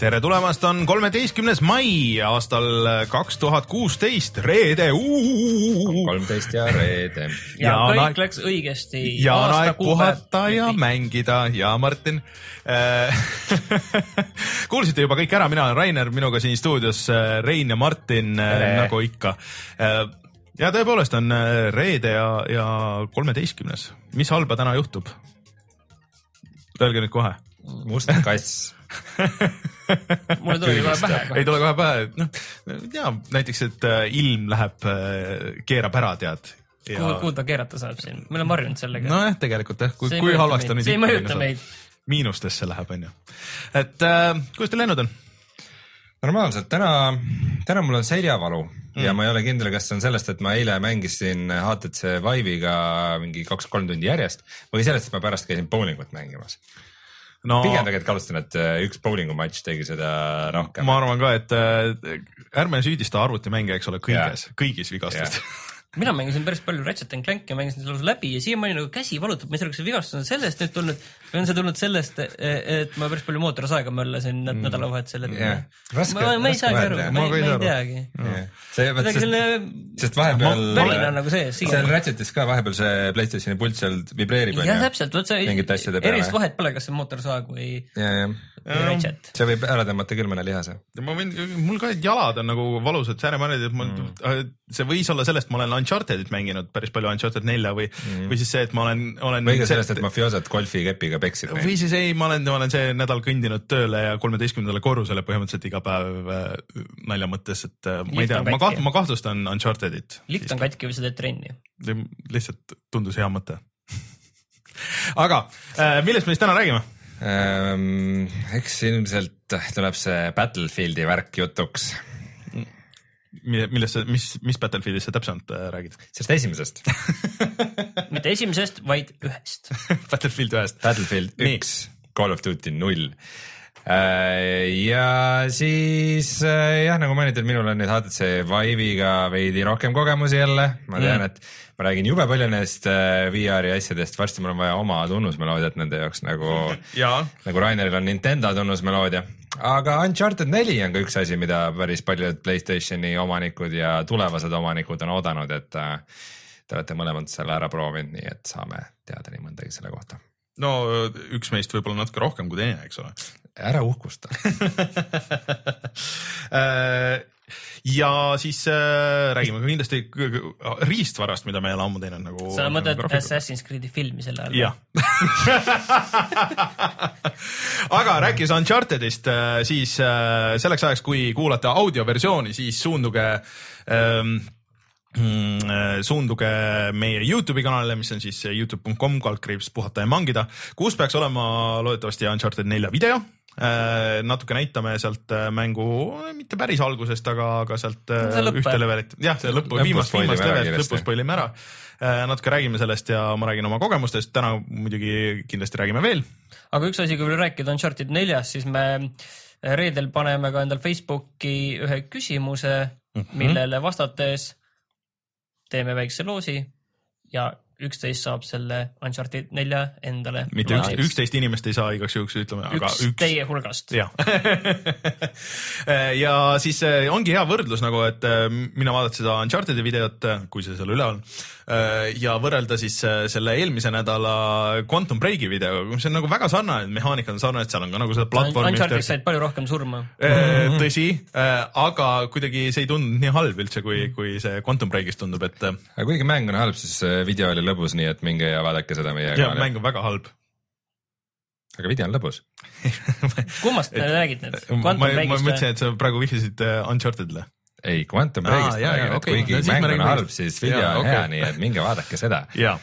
Tere tulemast, on kolmeteistkümnes mai aastal kaks tuhat kuusteist, reede. kolmteist ja reede. ja, kõik läks õigesti. ja on aeg puhata ja mängida ja Martin kuulsite juba kõik ära, mina olen Rainer, minuga siin stuudios äh, Rein ja Martin äh, tere. nagu ikka. Äh, ja tõepoolest on reede ja, ja kolmeteistkümnes, mis halba täna juhtub? Öelge nüüd kohe. must kass mulle tuli kohe pähe. ei tule kohe pähe, et noh, ja näiteks, et äh, ilm läheb, äh, keerab ära, tead. Ja... kuhu, kuhu ta keerata saab siin, me oleme harjunud sellega. nojah, tegelikult jah, kui, kui halvasti on. see ei mõjuta meid. miinustesse läheb, onju. et äh, kuidas teil läinud on? normaalselt, täna, täna mul on seljavalu mm. ja ma ei ole kindel, kas see on sellest, et ma eile mängisin HTC Vive'iga mingi kaks-kolm tundi järjest või sellest, et ma pärast käisin bowlingut mängimas no, pigem tegelikult kahtlustan, et äh, üks bowlingu matš tegi seda rohkem. ma arvan ka, et äh, ärme süüdista arvutimänge, eks ole, kõiges, kõigis vigastustes mina mängisin päris palju Ratchet and Clanki ja mängisin selle läbi ja siiamaani nagu käsi valutab, ma ei saa aru, kas see vigastus on sellest nüüd tulnud või on see tulnud sellest, et ma päris palju mootorisaega möllasin mm. nädalavahetusel, et yeah. raske, ma, ma ei saagi aru, ma, ma ei teagi yeah.. see, vot sest, sest vahepeal värin on nagu sees. seal Ratchetis ka vahepeal see Playstationi pult seal vibreerib. jah, täpselt, vot see erilist vahet pole, kas see mootorsaag või yeah,. Yeah ratchet. see võib ära tõmmata küll mõne lihase. ma võin, mul ka jalad on nagu valusad sääremarjad, et mul mm., see võis olla sellest, ma olen Unchartedit mänginud päris palju, Uncharted nelja või mm., või siis see, et ma olen, olen. või ka sellest, et mafioosod golfikepiga peksid. või siis ei, ma olen, ma olen see nädal kõndinud tööle ja kolmeteistkümnendale korrusele põhimõtteliselt iga päev äh, nalja mõttes, et äh, ma ei tea, ma kaht-, ma kahtlustan Unchartedit. lift on katki või sa teed trenni? lihtsalt tundus hea mõte aga äh, millest me siis täna räägime? ähm,. eks ilmselt tuleb see Battlefieldi värk jutuks. Millest sa, mis, mis Battlefieldist sa täpsemalt äh, räägid? sellest esimesest mitte esimesest, vaid ühest Battlefield ühest. Battlefield üks, Call of Duty null äh, ja siis äh, jah, nagu mainitud, minul on nüüd HTC Vive'iga veidi rohkem kogemusi jälle, ma tean mm., et ma räägin jube palju nendest VR-i asjadest, varsti mul on vaja oma tunnusmeloodiat nende jaoks nagu nagu Raineril on Nintendo tunnusmeloodia. Aga Uncharted neli on ka üks asi, mida päris paljud Playstationi omanikud ja tulevased omanikud on oodanud, et äh, te olete mõlemad selle ära proovinud, nii et saame teada nii mõndagi selle kohta. no üks meist võib-olla natuke rohkem kui teine, eks ole. ära uhkusta äh, ja siis äh, räägime ka kindlasti riistvarast, mida me ei ole ammu teinud nagu. sa mõtled nagu Assassin's Creed'i filmi selle all? jah aga rääkides Unchartedist, äh, siis äh, selleks ajaks, kui kuulate audioversiooni, siis suunduge ähm, mm, äh, suunduge meie Youtube'i kanalile, mis on siis Youtube.com kaldkriips puhata ja mangida, kus peaks olema loodetavasti Uncharted nelja video Äh, natuke näitame sealt äh, mängu, mitte päris algusest, aga, aga sealt äh, ühte levelit, jah, see lõppu, viimast, viimast levelit lõpus spoilime ära. natuke räägime sellest ja ma räägin oma kogemustest, täna muidugi kindlasti räägime veel. aga üks asi, kui veel rääkida Uncharted neljast, siis me reedel paneme ka endal Facebooki ühe küsimuse mm, -hmm. millele vastates teeme väikse loosi ja üksteist saab selle Uncharted nelja endale. mitte üks, üksteist inimest ei saa igaks juhuks ütleme, aga üks. Teie hulgast. jah ja siis äh, ongi hea võrdlus nagu, et äh, mina vaatasin seda Uncharted'i videot, äh, kui see seal üleval on ja võrrelda siis selle eelmise nädala Quantum Breaki videoga, mis on nagu väga sarnane, mehaanikad on sarnased, seal on ka nagu seda platvormi. Uncharted'is said palju rohkem surma. tõsi, aga kuidagi see ei tundunud nii halb üldse, kui, kui see Quantum Breakis tundub, et. aga kuigi mäng on halb, siis video oli lõbus, nii et minge ja vaadake seda meie kanalil. mäng on väga halb. aga video on lõbus kummast te räägite nüüd? ma, ma mõtlesin, et sa praegu vihjasid äh, Uncharted'ile ei, Quantum Breakist ah, räägin, et okay. kuigi no, mäng on halb, siis video ja, on okay. hea, nii et minge vaadake seda. ja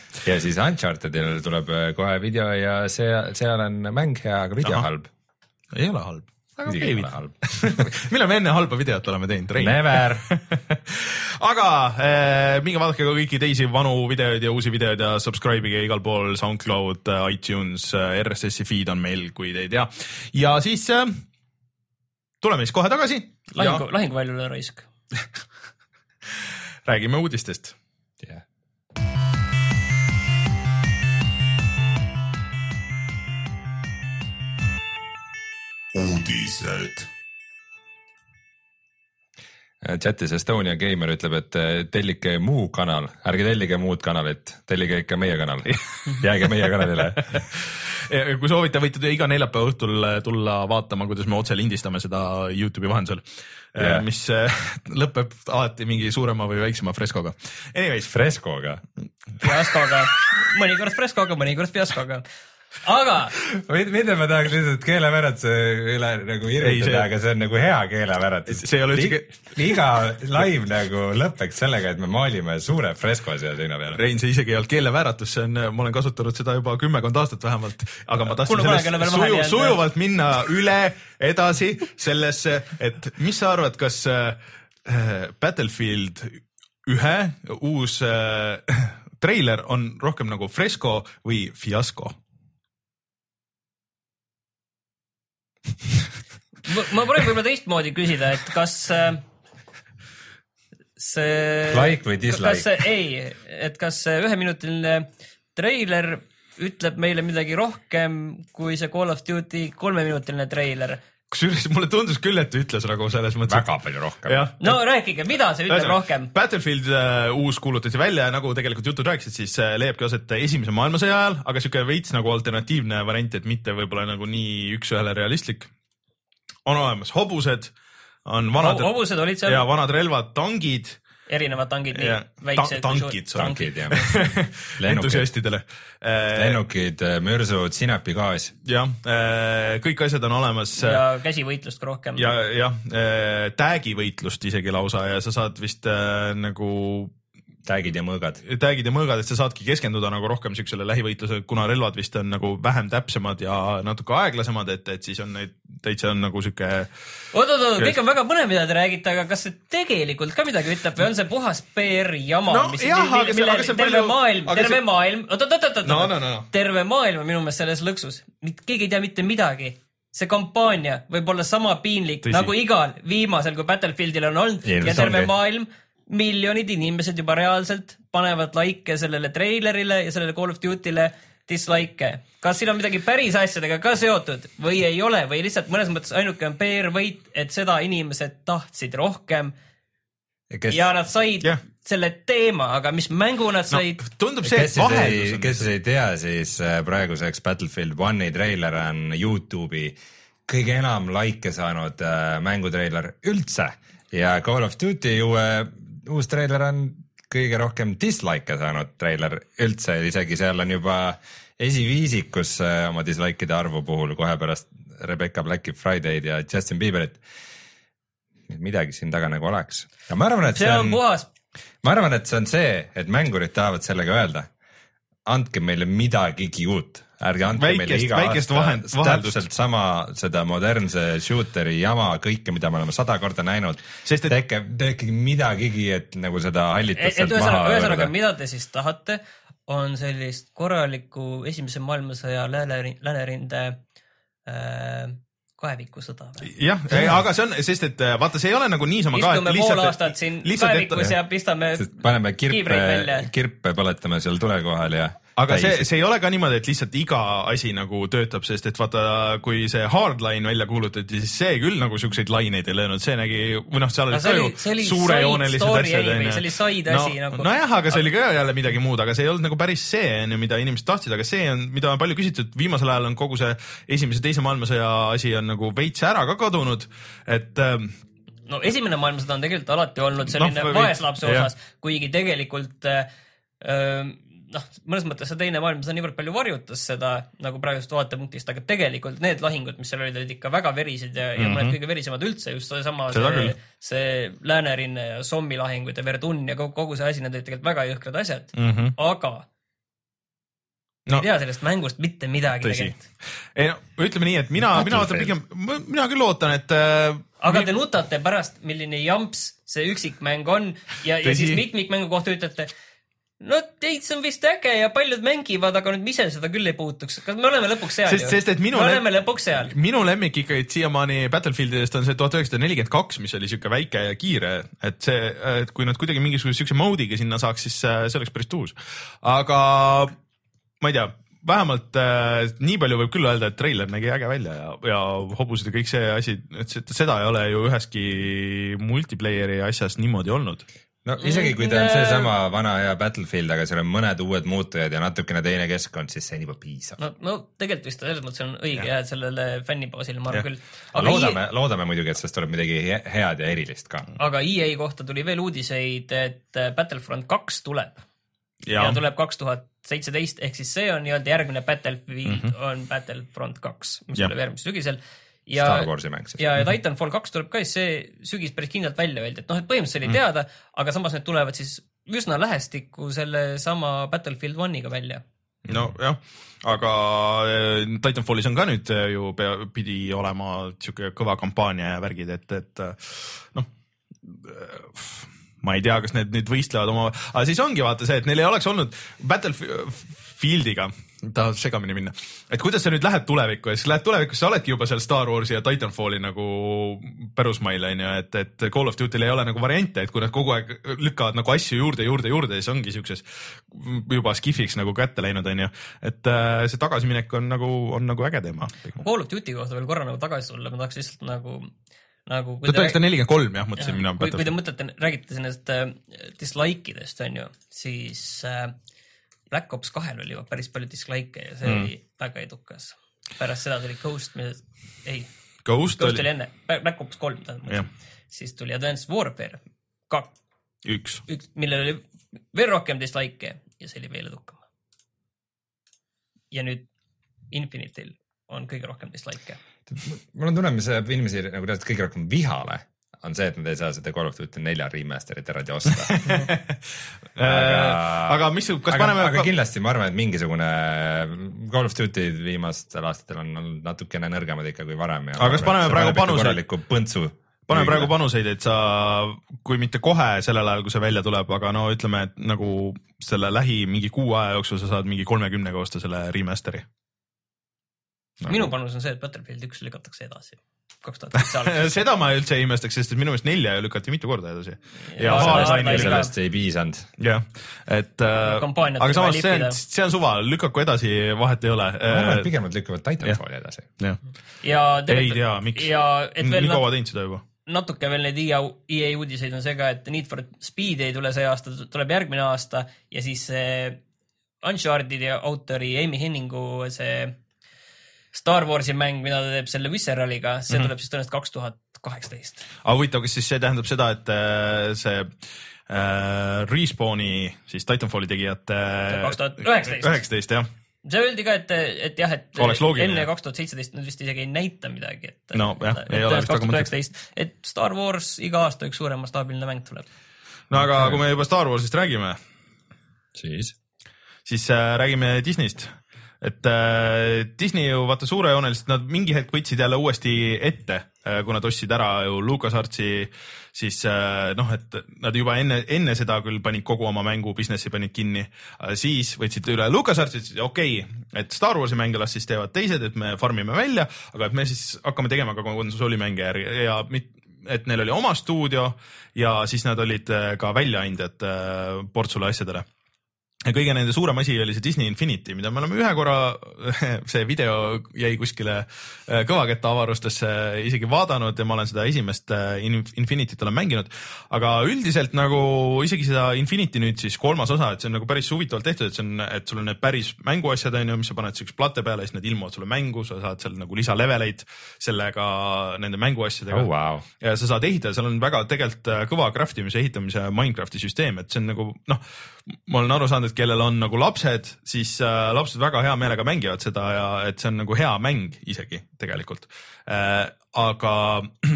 siis Uncharted'il tuleb äh, kohe video ja see, seal on mäng hea, aga video Aha. halb. ei ole halb isegi okei video. halb. millal me enne halba videot oleme teinud, Rein? Never. aga äh, minge vaadake ka kõiki teisi vanu videoid ja uusi videoid ja subscribe'ige igal pool SoundCloud, iTunes, RSS-i feed on meil, kui te ei tea. ja siis äh, tuleme siis kohe tagasi ja lahingu, lahinguväljule raisk. räägime uudistest. uudised. chatis Estonia Gamer ütleb, et eh, tellige muu kanal, ärge tellige muud kanalit, tellige ikka meie kanal. jääge meie kanalile. kui soovite, võite te iga neljapäeva õhtul äh, tulla vaatama, kuidas me otse lindistame seda Youtube'i vahendusel yeah., mis äh, lõpeb alati mingi suurema või väiksema freskoga. Anyways, Freskoga. fiaskoga, mõnikord freskoga, mõnikord fiaskoga. Aga mida ma tahaks lihtsalt keeleväratuse üle nagu Ei, irvitada see-, aga see on nagu hea keeleväratus. See ei ole üldse- iga live nagu lõpeks sellega, et me maalime suure fresko siia seina peale. Rein, see isegi ei olnud keelevääratus, see on, ma olen kasutanud seda juba kümmekond aastat vähemalt, aga ma tahtsin sellest suju, sujuvalt minna üle edasi sellesse, et mis sa arvad, kas äh, Battlefield ühe uus äh, treiler on rohkem nagu fresko või fiasko? Ma proovin võib-olla teistmoodi küsida, et kas äh, see. Like või dislike? kas ei, et kas see üheminutiline treiler ütleb meile midagi rohkem kui see Call of Duty kolmeminutiline treiler. Kusjuures mulle tundus küll, et ütles nagu selles mõttes. väga palju rohkem. no rääkige, mida see ütleb rohkem? Battlefield äh, uus kuulutati välja ja nagu tegelikult jutud rääkisid, siis äh, leiabki aset esimese maailmasõja ajal, aga siuke veits nagu alternatiivne variant, et mitte võib-olla nagu nii üks-ühele realistlik. on olemas hobused, on vanad hobused olid seal ja, vanad relvad, tangid, erinevad tangid, nii Ja, väiksed ta- tankid, tankid jah. lennukid, entusiastidele. lennukid, mürsud, sinapigaas. jah, kõik asjad on olemas ja käsivõitlust ka rohkem. ja jah, tag'ivõitlust isegi lausa ja sa saad vist äh, nagu tag'id ja mõõgad. tag'id ja mõõgad, et sa saadki keskenduda nagu rohkem siuksele lähivõitlusele, kuna relvad vist on nagu vähem täpsemad ja natuke aeglasemad, et, et siis on neid täitsa on nagu sihuke. oot-oot-oot, kõik on väga põnev, mida te räägite, aga kas see tegelikult ka midagi ütleb või on see puhas PR jama No mis, jah, mille, aga see- mille aga see on terve palju- maailm, aga terve see- maailm, oot-oot-oot-oot, No, no, no, no. terve maailm on minu meelest selles lõksus, keegi ei tea mitte midagi see kampaania võib olla sama piinlik Tõsi. Nagu igal viimasel, kui Battlefieldil on olnud Ilmselt ja terve ongi. maailm, miljonid inimesed juba reaalselt panevad likee sellele treilerile ja sellele Call of Duty'le dislike'e. kas siin on midagi päris asjadega ka seotud või ei ole või lihtsalt mõnes mõttes ainuke on PR võit, et seda inimesed tahtsid rohkem kes, ja nad said Jah. selle teema, aga mis mängu nad no said tundub see, et vaheldus on kes ei tea, siis äh, praeguseks Battlefield One'i treiler on Youtube'i kõige enam likee saanud äh, mängutreiler üldse ja Call of Duty uue, uus treiler on kõige rohkem dislike'e saanud treiler üldse, isegi seal on juba esiviisikus äh, oma dislike'ide arvu puhul kohe pärast Rebecca Blacki Friday'd ja Justin Bieberit. midagi siin taga nagu oleks. Ja ma arvan, et see on puhas. ma arvan, et see on see, et mängurid tahavad sellega öelda, andke meile midagigi uut, ärge andke meile iga väikest aasta vahend- täpselt sama seda modernse shooter'i jama, kõike, mida me oleme sada korda näinud. Sest et- tehke, tehke midagigi, et nagu seda et hallitust et sealt maha ühesõnaga, mida te siis tahate, on sellist korralikku esimese maailmasõja lääne, läänerinde äh, kaevikusõda või? jah, aga see on, sest et äh, vaata, see ei ole nagu niisama ka, istume pool aastat siin kaevikus ja pistame paneme kirpe kirpe põletame seal tule kohal ja. Aga see, see ei ole ka niimoodi, et lihtsalt iga asi nagu töötab, sest et vaata, kui see hardline välja kuulutati, siis see küll nagu siukseid laineid ei löönud, see nägi või noh, seal olid ka oli- ju suurejoonelised asjad onju. see oli side no, asi nagu. nojah, aga see oli ka jälle midagi muud, aga see ei olnud nagu päris see onju, mida inimesed tahtsid, aga see on, mida on palju küsitud, viimasel ajal on kogu see esimese-teise maailmasõja asi on nagu veits ära ka kadunud, et ähm, no esimene maailmasõda on tegelikult alati olnud selline Noh, no, või- vaeslapse osas, kuigi tegelikult äh, äh, noh, mõnes mõttes see teine maailmasõda niivõrd palju varjutas seda nagu praegusest vaatepunktist, aga tegelikult need lahingud, mis seal olid, olid ikka väga verised ja mm, -hmm. ja mõned kõige verisemad üldse, just seesama Mhm. Küll. see, see Läänerinne ja Sommi lahingud ja Verdun ja kogu, kogu see asi, need olid tegelikult väga jõhkrad asjad mm, -hmm. aga No, ei tea sellest mängust mitte midagi tõsi tegelikult., ei no ütleme nii, et mina, mina ootan pigem, mina küll ootan, et äh, aga te nutate pärast, milline jamps see üksikmäng on ja, ja siis mitmikmängu kohta ütlete, no see on vist äge ja paljud mängivad, aga nüüd ma ise seda küll ei puutuks. kas me oleme lõpuks seal Sest- sest et minu me lem- oleme lõpuks seal. minu lemmik ikkagi siiamaani Battlefieldidest on see tuhat üheksasada nelikümmend kaks, mis oli siuke väike ja kiire, et see, et kui nad kuidagi mingisuguse siukse mode'iga sinna saaks, siis äh, see oleks päris tuus. aga ma ei tea, vähemalt äh, nii palju võib küll öelda, et treiler nägi äge välja ja, ja hobused ja kõik see asi, et se- seda ei ole ju üheski multiplayer'i asjas niimoodi olnud. No isegi kui ta on Mm, seesama vana hea Battlefield, aga seal on mõned uued muutujad ja natukene teine keskkond, siis see on juba piisav. no, no tegelikult vist selles mõttes on õige jah, et sellele fännibaasil ma arvan küll. loodame, loodame muidugi, et sellest tuleb midagi he- head ja erilist ka. aga EA kohta tuli veel uudiseid, et äh, Battlefront kaks tuleb ja, ja ja tuleb kaks tuhat seitseteist ehk siis see on nii-öelda järgmine Battlefield mm. -hmm. on Battlefront kaks, mis Jah. tuleb järgmisel sügisel. Ja Star, Warsi mäng siis. ja, ja Titanfall kaks tuleb ka, siis see sügis päris kindlalt välja öeldi, et noh, et põhimõtteliselt oli teada, aga samas need tulevad siis üsna lähestikku sellesama Battlefield One'iga välja. nojah, aga äh, Titanfallis on ka nüüd äh, ju pea, pidi olema siuke kõva kampaania ja värgid, et, et äh, noh, ma ei tea, kas need nüüd võistlevad oma, aga siis ongi vaata see, et neil ei oleks olnud Battlefieldiga, tahad segamini minna, et kuidas sa nüüd lähed tulevikku ja siis lähed tulevikku, sa oledki juba seal Star Warsi ja Titanfalli nagu pärusmail on ju, et, et Call of Duty'l ei ole nagu variante, et kui nad kogu aeg lükkavad nagu asju juurde, juurde, juurde, siis ongi siukses juba skifiks nagu kätte läinud, on ju. et äh, see tagasiminek on nagu, on nagu äge teema. Call of Duty kohta veel korra nagu tagasi tulla, ma tahaks lihtsalt nagu, nagu tuhat üheksasada nelikümmend kolm jah, mõtlesin mina. kui, kui te mõtlete, räägite nendest äh, dislike idest on ju, siis äh, Black Ops kahel oli juba päris palju dislike'e ja see mm. oli väga edukas. pärast seda tuli Ghost, ei, Ghost oli oli enne, Black Ops kolm tähendab siis tuli Advanced Warfare kaks, üks. üks, millel oli veel rohkem dislike'e ja see oli veel edukam. ja nüüd Infinity'l on kõige rohkem dislike'e. mul on tunne, mis ajab inimesi nagu reaalselt kõige rohkem vihale, on see, et nad ei saa seda Call of Duty nelja remaster'it eraldi osta. aga mis, kas aga, paneme aga kindlasti ma arvan, et mingisugune Call of Duty viimastel aastatel on olnud natukene nõrgemad ikka kui varem. Aga kas paneme praegu panuseid? korralikku põntsu. paneme praegu panuseid, et sa, kui mitte kohe sellel ajal, kui see välja tuleb, aga no ütleme, et nagu selle lähi mingi kuu aja jooksul sa saad mingi kolmekümnega osta selle remaster'i nagu... minu panus on see, et Battlefield üks lükatakse edasi. Kaks tuhat seitse seda ma üldse ei imestaks, sest et minu meelest nelja ju lükati mitu korda edasi. ja Ja sellest ei piisanud. jah, et äh, aga samas see on see on suva, lükaku edasi, vahet ei ole. ma arvan, et pigem nad lükkavad Titanfalli edasi. ei tea, miks. ja et veel nii kaua teinud seda juba. natuke veel neid EA, EA uudiseid on see ka, et Need for Speed ei tule see aasta, tuleb järgmine aasta ja siis see Uncharted'i autori Amy Henningu see Star Warsi mäng, mida ta teeb selle Visceraliga, see mm -hmm. tuleb siis tõenäoliselt kaks tuhat kaheksateist. aga huvitav, kas siis see tähendab seda, et äh, see äh, Respawni siis Titanfalli tegijate. 2019. üheksateist jah, see öeldi ka, et, et jah, et enne kaks tuhat seitseteist nad vist isegi ei näita midagi, et. No jah, ei ole vist väga kaks tuhat üheksateist, et Star Wars iga aasta üks suurem mastaabiline mäng tuleb. no aga kui me juba Star Warsist räägime, siis. siis äh, räägime Disneyst. Et äh, Disney ju vaata suurejooneliselt nad mingi hetk võtsid jälle uuesti ette äh,, kui nad ostsid ära ju LucasArtsi, siis äh, noh, et nad juba enne, enne seda küll panid kogu oma mängu business'i panid kinni, siis võtsid üle LucasArtsi, ütlesid okei okay,, et Star Warsi mänge las siis teevad teised, et me farm ime välja, aga et me siis hakkame tegema ka konsoolimänge järgi. Ja mit, et neil oli oma stuudio ja siis nad olid äh, ka väljaandjad äh, portsule asjadele. ja kõige nende suurem asi oli see Disney Infinity, mida me oleme ühe korra, see video jäi kuskile äh, kõvaketta avarustesse isegi vaadanud ja ma olen seda esimest äh, In- Infinityt olen mänginud. aga üldiselt nagu isegi seda Infinity nüüd siis kolmas osa, et see on nagu päris huvitavalt tehtud, et see on, et sul on need päris mänguasjad on ju, mis sa paned siukse plate peale, siis need ilmuvad sulle mängu, sa saad seal nagu lisaleveleid sellega, nende mänguasjadega oh wow.. ja sa saad ehitada, seal on väga tegelikult äh, kõva craft imise, ehitamise Minecrafti süsteem, et see on nagu noh, ma olen aru saanud, et kellel on nagu lapsed, siis äh, lapsed väga hea meelega mängivad seda ja et see on nagu hea mäng isegi tegelikult äh,. aga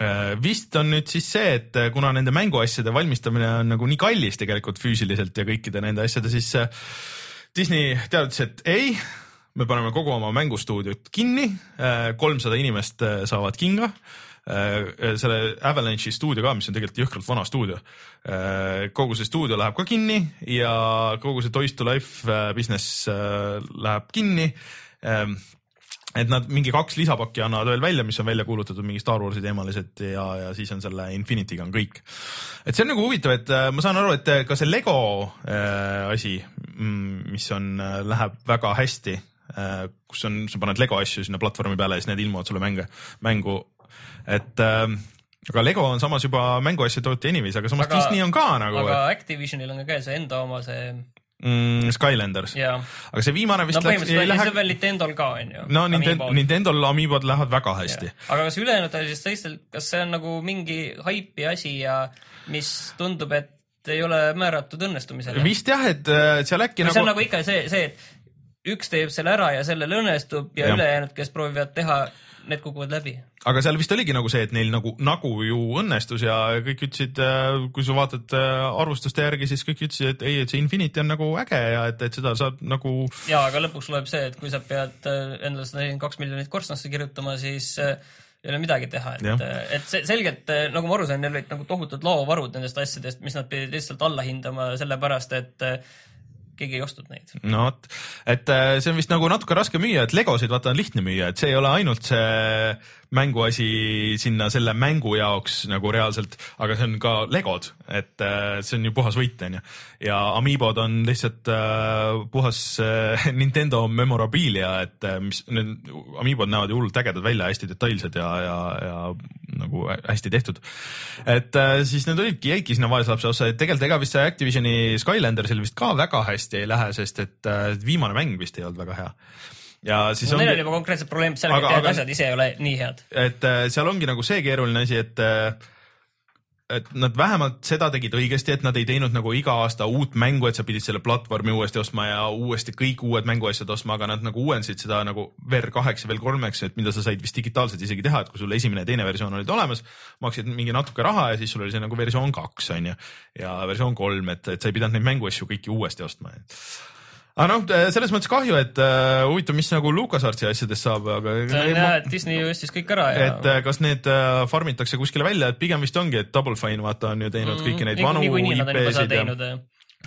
äh, vist on nüüd siis see, et äh, kuna nende mänguasjade valmistamine on nagu nii kallis tegelikult füüsiliselt ja kõikide nende asjade, siis äh, Disney teatas, et ei, me paneme kogu oma mängustuudiot kinni, kolmsada inimest äh, saavad kinga äh, selle Avalanche'i stuudio ka, mis on tegelikult jõhkralt vana stuudio. kogu see stuudio läheb ka kinni ja kogu see Toys to Life äh, business läheb kinni et nad mingi kaks lisapakki annavad veel välja, mis on välja kuulutatud mingi Star Warsi teemalised ja, ja siis on selle Infinity'ga on kõik. et see on nagu huvitav, et äh, ma saan aru, et äh, ka see Lego äh, asi, mm, mis on äh,, läheb väga hästi äh,, kus on, sa paned Lego asju sinna platvormi peale ja siis need ilmuvad sulle mänge, mängu, et äh, aga Lego on samas juba mänguasja tootja anyways, aga samas aga, Disney on ka nagu. aga Activisionil on ka käes enda oma see mm,. Skylanders. aga see viimane vist no, läks. lähe. see on veel Nintendo'l ka on ju. no Nintendo, Nintendo'l Amiibod lähevad väga hästi. aga kas ülejäänud asjadest teistel, kas see on nagu mingi haipi asi ja mis tundub, et ei ole määratud õnnestumisele? vist jah, et äh, seal äkki nagu. see on nagu ikka see, see, et üks teeb selle ära ja sellel õnnestub ja, ja. ülejäänud, kes proovivad teha need kukuvad läbi. aga seal vist oligi nagu see, et neil nagu, nagu ju õnnestus ja kõik ütlesid, äh, kui sa vaatad äh, arvustuste järgi, siis kõik ütlesid, et ei, et see Infinity on nagu äge ja et, et seda saab nagu. ja, aga lõpuks loeb see, et kui sa pead äh, endale seda nelikümmend kaks miljonit korstnasse kirjutama, siis ei ole midagi teha, et, et see selgelt nagu ma aru sain, neil olid nagu tohutud laovarud nendest asjadest, mis nad pidid lihtsalt alla hindama, sellepärast et keegi ei ostnud neid. no vot, et äh, see on vist nagu natuke raske müüa, et legosid vaata on lihtne müüa, et see ei ole ainult see mänguasi sinna selle mängu jaoks nagu reaalselt, aga see on ka legod, et äh, see on ju puhas võit, onju. ja Amiibod on lihtsalt äh, puhas äh, Nintendo memorabilia, et mis need Amiibod näevad ju hullult ägedad välja, hästi detailsed ja, ja, ja nagu hästi tehtud. et siis need olidki, jäidki sinna vaeslapse ossa, et tegelikult ega vist see Activisioni Skylandersil vist ka väga hästi ei lähe, sest et viimane mäng vist ei olnud väga hea ja siis no, ongi. Neil on juba konkreetsed probleemid sellega, et need asjad ise ei ole nii head. et äh, seal ongi nagu see keeruline asi, et äh, et nad vähemalt seda tegid õigesti, et nad ei teinud nagu iga aasta uut mängu, et sa pidid selle platvormi uuesti ostma ja uuesti kõik uued mänguasjad ostma, aga nad nagu uuendasid seda nagu ver kaheks ja veel kolmeks, et mida sa said vist digitaalselt isegi teha, et kui sul esimene ja teine versioon olid olemas, maksid mingi natuke raha ja siis sul oli see nagu versioon kaks on ju ja versioon kolm, et, et sa ei pidanud neid mänguasju kõiki uuesti ostma aga noh, selles mõttes kahju, et uh, huvitav, mis nagu LucasArtsi asjadest saab, aga. jah, et Disney ostis kõik ära ja. et uh, kas need uh, farm itakse kuskile välja, et pigem vist ongi, et Double Fine vaata on ju teinud mm, kõiki neid vanu IP-sid ja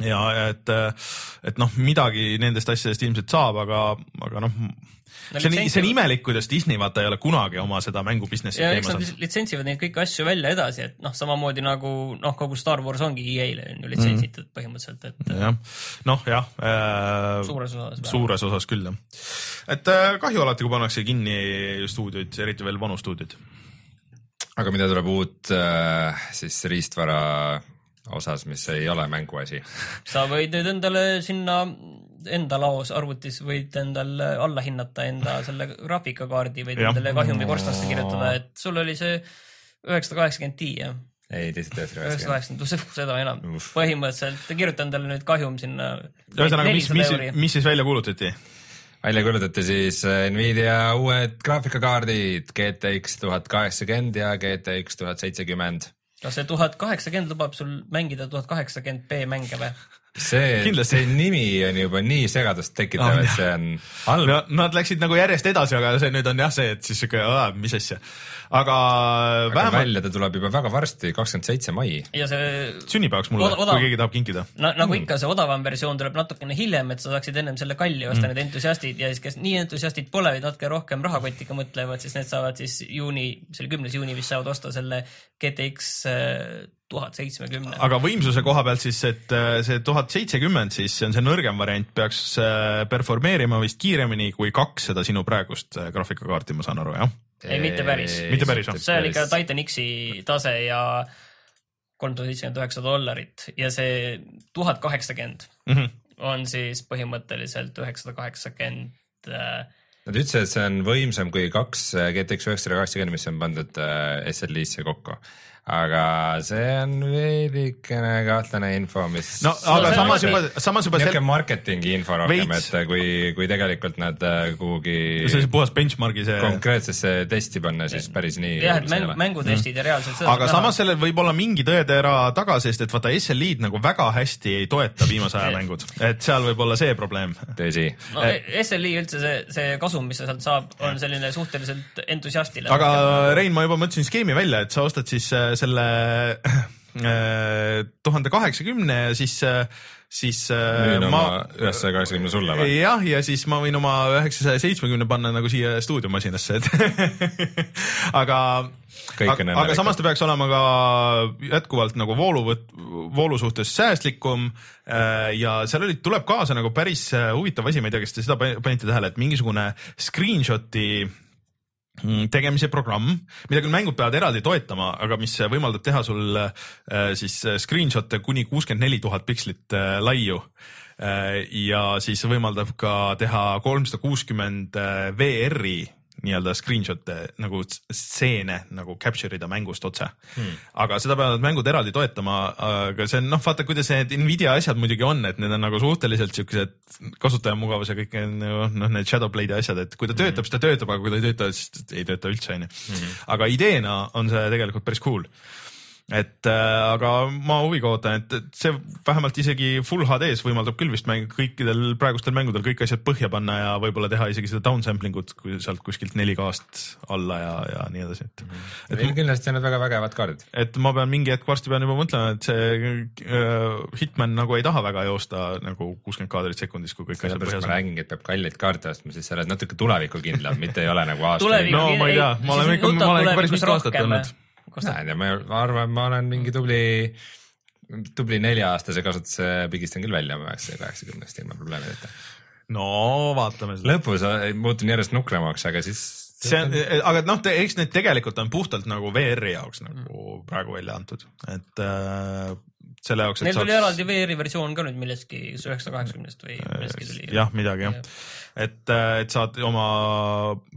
ja et, et noh, midagi nendest asjadest ilmselt saab, aga, aga noh no,. see on, see on imelik, kuidas Disney vaata ei ole kunagi oma seda mängu business'i ja eks nad litsentsivad neid kõiki asju välja edasi, et noh, samamoodi nagu noh, kogu Star Wars ongi EA-le on ju litsentsitud mm. põhimõtteliselt, et. jah, noh jah äh,. suures osas. suures osas küll jah. et äh, kahju alati, kui pannakse kinni stuudioid, eriti veel vanu stuudioid. aga mida tuleb uut äh, siis riistvara osas, mis ei ole mänguasi? sa võid nüüd endale sinna enda laos arvutis võid endal alla hinnata enda selle graafikakaardi, võid ja. endale kahjumi korstnasse kirjutada, et sul oli see üheksasada kaheksakümmend Ti, jah? ei, lihtsalt üheksasada kaheksakümmend, seda enam. põhimõtteliselt kirjuta endale nüüd kahjum sinna. ühesõnaga, mis, mis, mis siis välja kuulutati? välja kuulutati siis äh, Nvidia uued graafikakaardid GTX tuhat kaheksakümmend ja GTX tuhat seitsekümmend. Kas see tuhat kaheksakümmend lubab sul mängida tuhat kaheksakümmend B mänge või? see, see nimi on juba nii segadust tekitav oh,, et see on halb no,. Nad läksid nagu järjest edasi, aga see nüüd on jah see, et siis siuke, mis asja. aga, aga vähemalt. välja ta tuleb juba väga varsti, kakskümmend seitse mai. ja see. sünnipäevaks mulle, kui keegi tahab kinkida no,. nagu mm. ikka, see odavam versioon tuleb natukene hiljem, et sa saaksid ennem selle kalli osta mm., need entusiastid ja siis, kes nii entusiastid pole, vaid natuke rohkem rahakotiga mõtlevad, siis need saavad siis juuni, see oli kümnes juuni vist saavad osta selle GTX tuhat seitsmekümne. aga võimsuse koha pealt siis, et äh, see tuhat seitsekümmend, siis see on see nõrgem variant, peaks äh, performeerima vist kiiremini kui kaks seda sinu praegust äh, graafikakaarti, ma saan aru, jah? ei, mitte päris. mitte päris, jah? see on ikka Titan X-i tase ja kolmsada seitsekümmend üheksa dollarit ja see tuhat kaheksakümmend mhm. on siis põhimõtteliselt üheksasada kaheksakümmend Nad ütlesid, et see on võimsam kui kaks GTX üheksasada kaheksakümmend, mis on pandud SLI-sse kokku aga see on veidikene kahtlane info, mis no aga on samas juba, samas juba niisugune marketingi info rohkem, et kui, kui tegelikult nad äh, kuhugi see on puhas benchmark'i see konkreetsesse testi panna, siis päris nii jah, et mäng, mängutestid ja reaalselt seda aga samas sellel võib olla mingi tõetera taga, sest et vaata SL-id nagu väga hästi ei toeta viimase aja mängud, et seal võib olla see probleem. tõsi, no SLi üldse see, see kasum, mis sa sealt saab, on selline suhteliselt entusiastile. aga Rein, ma juba mõtlesin skeemi välja, et sa ostad siis äh, selle tuhande kaheksakümne ja siis, siis äh, müün oma ma ühessaja kaheksakümne sulle või? jah, ja siis ma võin oma üheksasaja seitsmekümne panna nagu siia stuudiomasinasse, et aga aga, aga samas ta peaks olema ka jätkuvalt nagu vooluvõtt, voolu suhtes säästlikum äh, ja seal oli, tuleb kaasa nagu päris äh, huvitav asi, ma ei tea, kas te seda pan- panite tähele, et mingisugune screenshot'i tegemise programm, mida küll mängud peavad eraldi toetama, aga mis võimaldab teha sul äh, siis äh, screenshot'e kuni kuuskümmend neli tuhat pikslit äh, laiu. Ja siis võimaldab ka teha kolmsada kuuskümmend VR-i nii-öelda screenshot'e nagu ts- stseene nagu capture ida mängust otse hmm.. aga seda peavad mängud eraldi toetama, aga see on noh, vaata, kuidas need Nvidia asjad muidugi on, et need on nagu suhteliselt siukesed kasutajamugavus ja kõik noh, need Shadowblade'i asjad, et kui ta töötab, siis ta töötab, aga kui ta ei tööta, siis ei tööta üldse, onju. aga ideena on see tegelikult päris cool et äh, aga ma huviga ootan, et, et see vähemalt isegi full HD-s võimaldab küll vist mäng kõikidel praegustel mängudel kõik asjad põhja panna ja võib-olla teha isegi seda downsampling ut kui sealt kuskilt 4K-st alla ja, ja nii edasi, et et, Neil kindlasti on need väga vägevad kaardid. et ma pean mingi hetk varsti pean juba mõtlema, et see äh, Hitman nagu ei taha väga joosta nagu kuuskümmend kaadrit sekundis, kui kõik asjad põhjas ma on. räägingi, et peab kalleid kaarte ostma, siis sa oled natuke tulevikukindlam, mitte ei ole nagu aastaid Tuleviku- no ma ei tea, ma olen ikka, ma olen ikka päris mitu aastat olnud. Näed ja ma ma arvan, ma olen mingi tubli, tubli nelja-aastase kasutuse pigistan küll välja oma üheksasaja kaheksakümnest ilma probleemideta. no vaatame seda. lõpus äh, muutun järjest nukramaks, aga siis see on, aga noh, eks need tegelikult on puhtalt nagu VR-i jaoks nagu praegu välja antud, et äh, selle jaoks, Neil tuli eraldi VR-i versioon ka nüüd millestki üheksasaja kaheksakümnest või millestki tuli. jah, midagi jah, et, et saad oma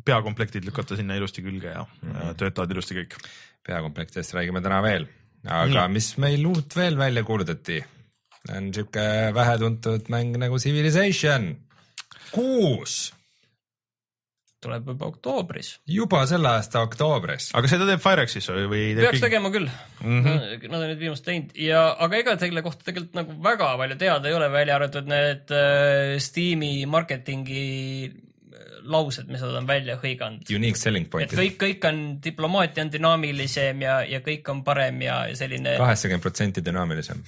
peakomplektid lükata sinna ilusti külge ja mm -hmm. töötavad ilusti kõik. Peakomplektidest räägime täna veel, aga Nii. mis meil uut veel välja kuulutati, on siuke vähetuntud mäng nagu Civilization kuus, tuleb juba oktoobris. juba selle aasta oktoobris. aga seda teeb Firexis või, teeb peaks tegema küll mm. Mhm. -hmm. Nad on nüüd viimast teinud ja, aga ega selle kohta tegelikult nagu väga palju teada ei ole, välja arvatud need äh, Steam'i marketingi laused, mis nad on välja hõiganud. Unique selling et point'id, kõik, kõik on, diplomaatia on dünaamilisem ja, ja kõik on parem ja ja selline kaheksakümmend protsenti dünaamilisem.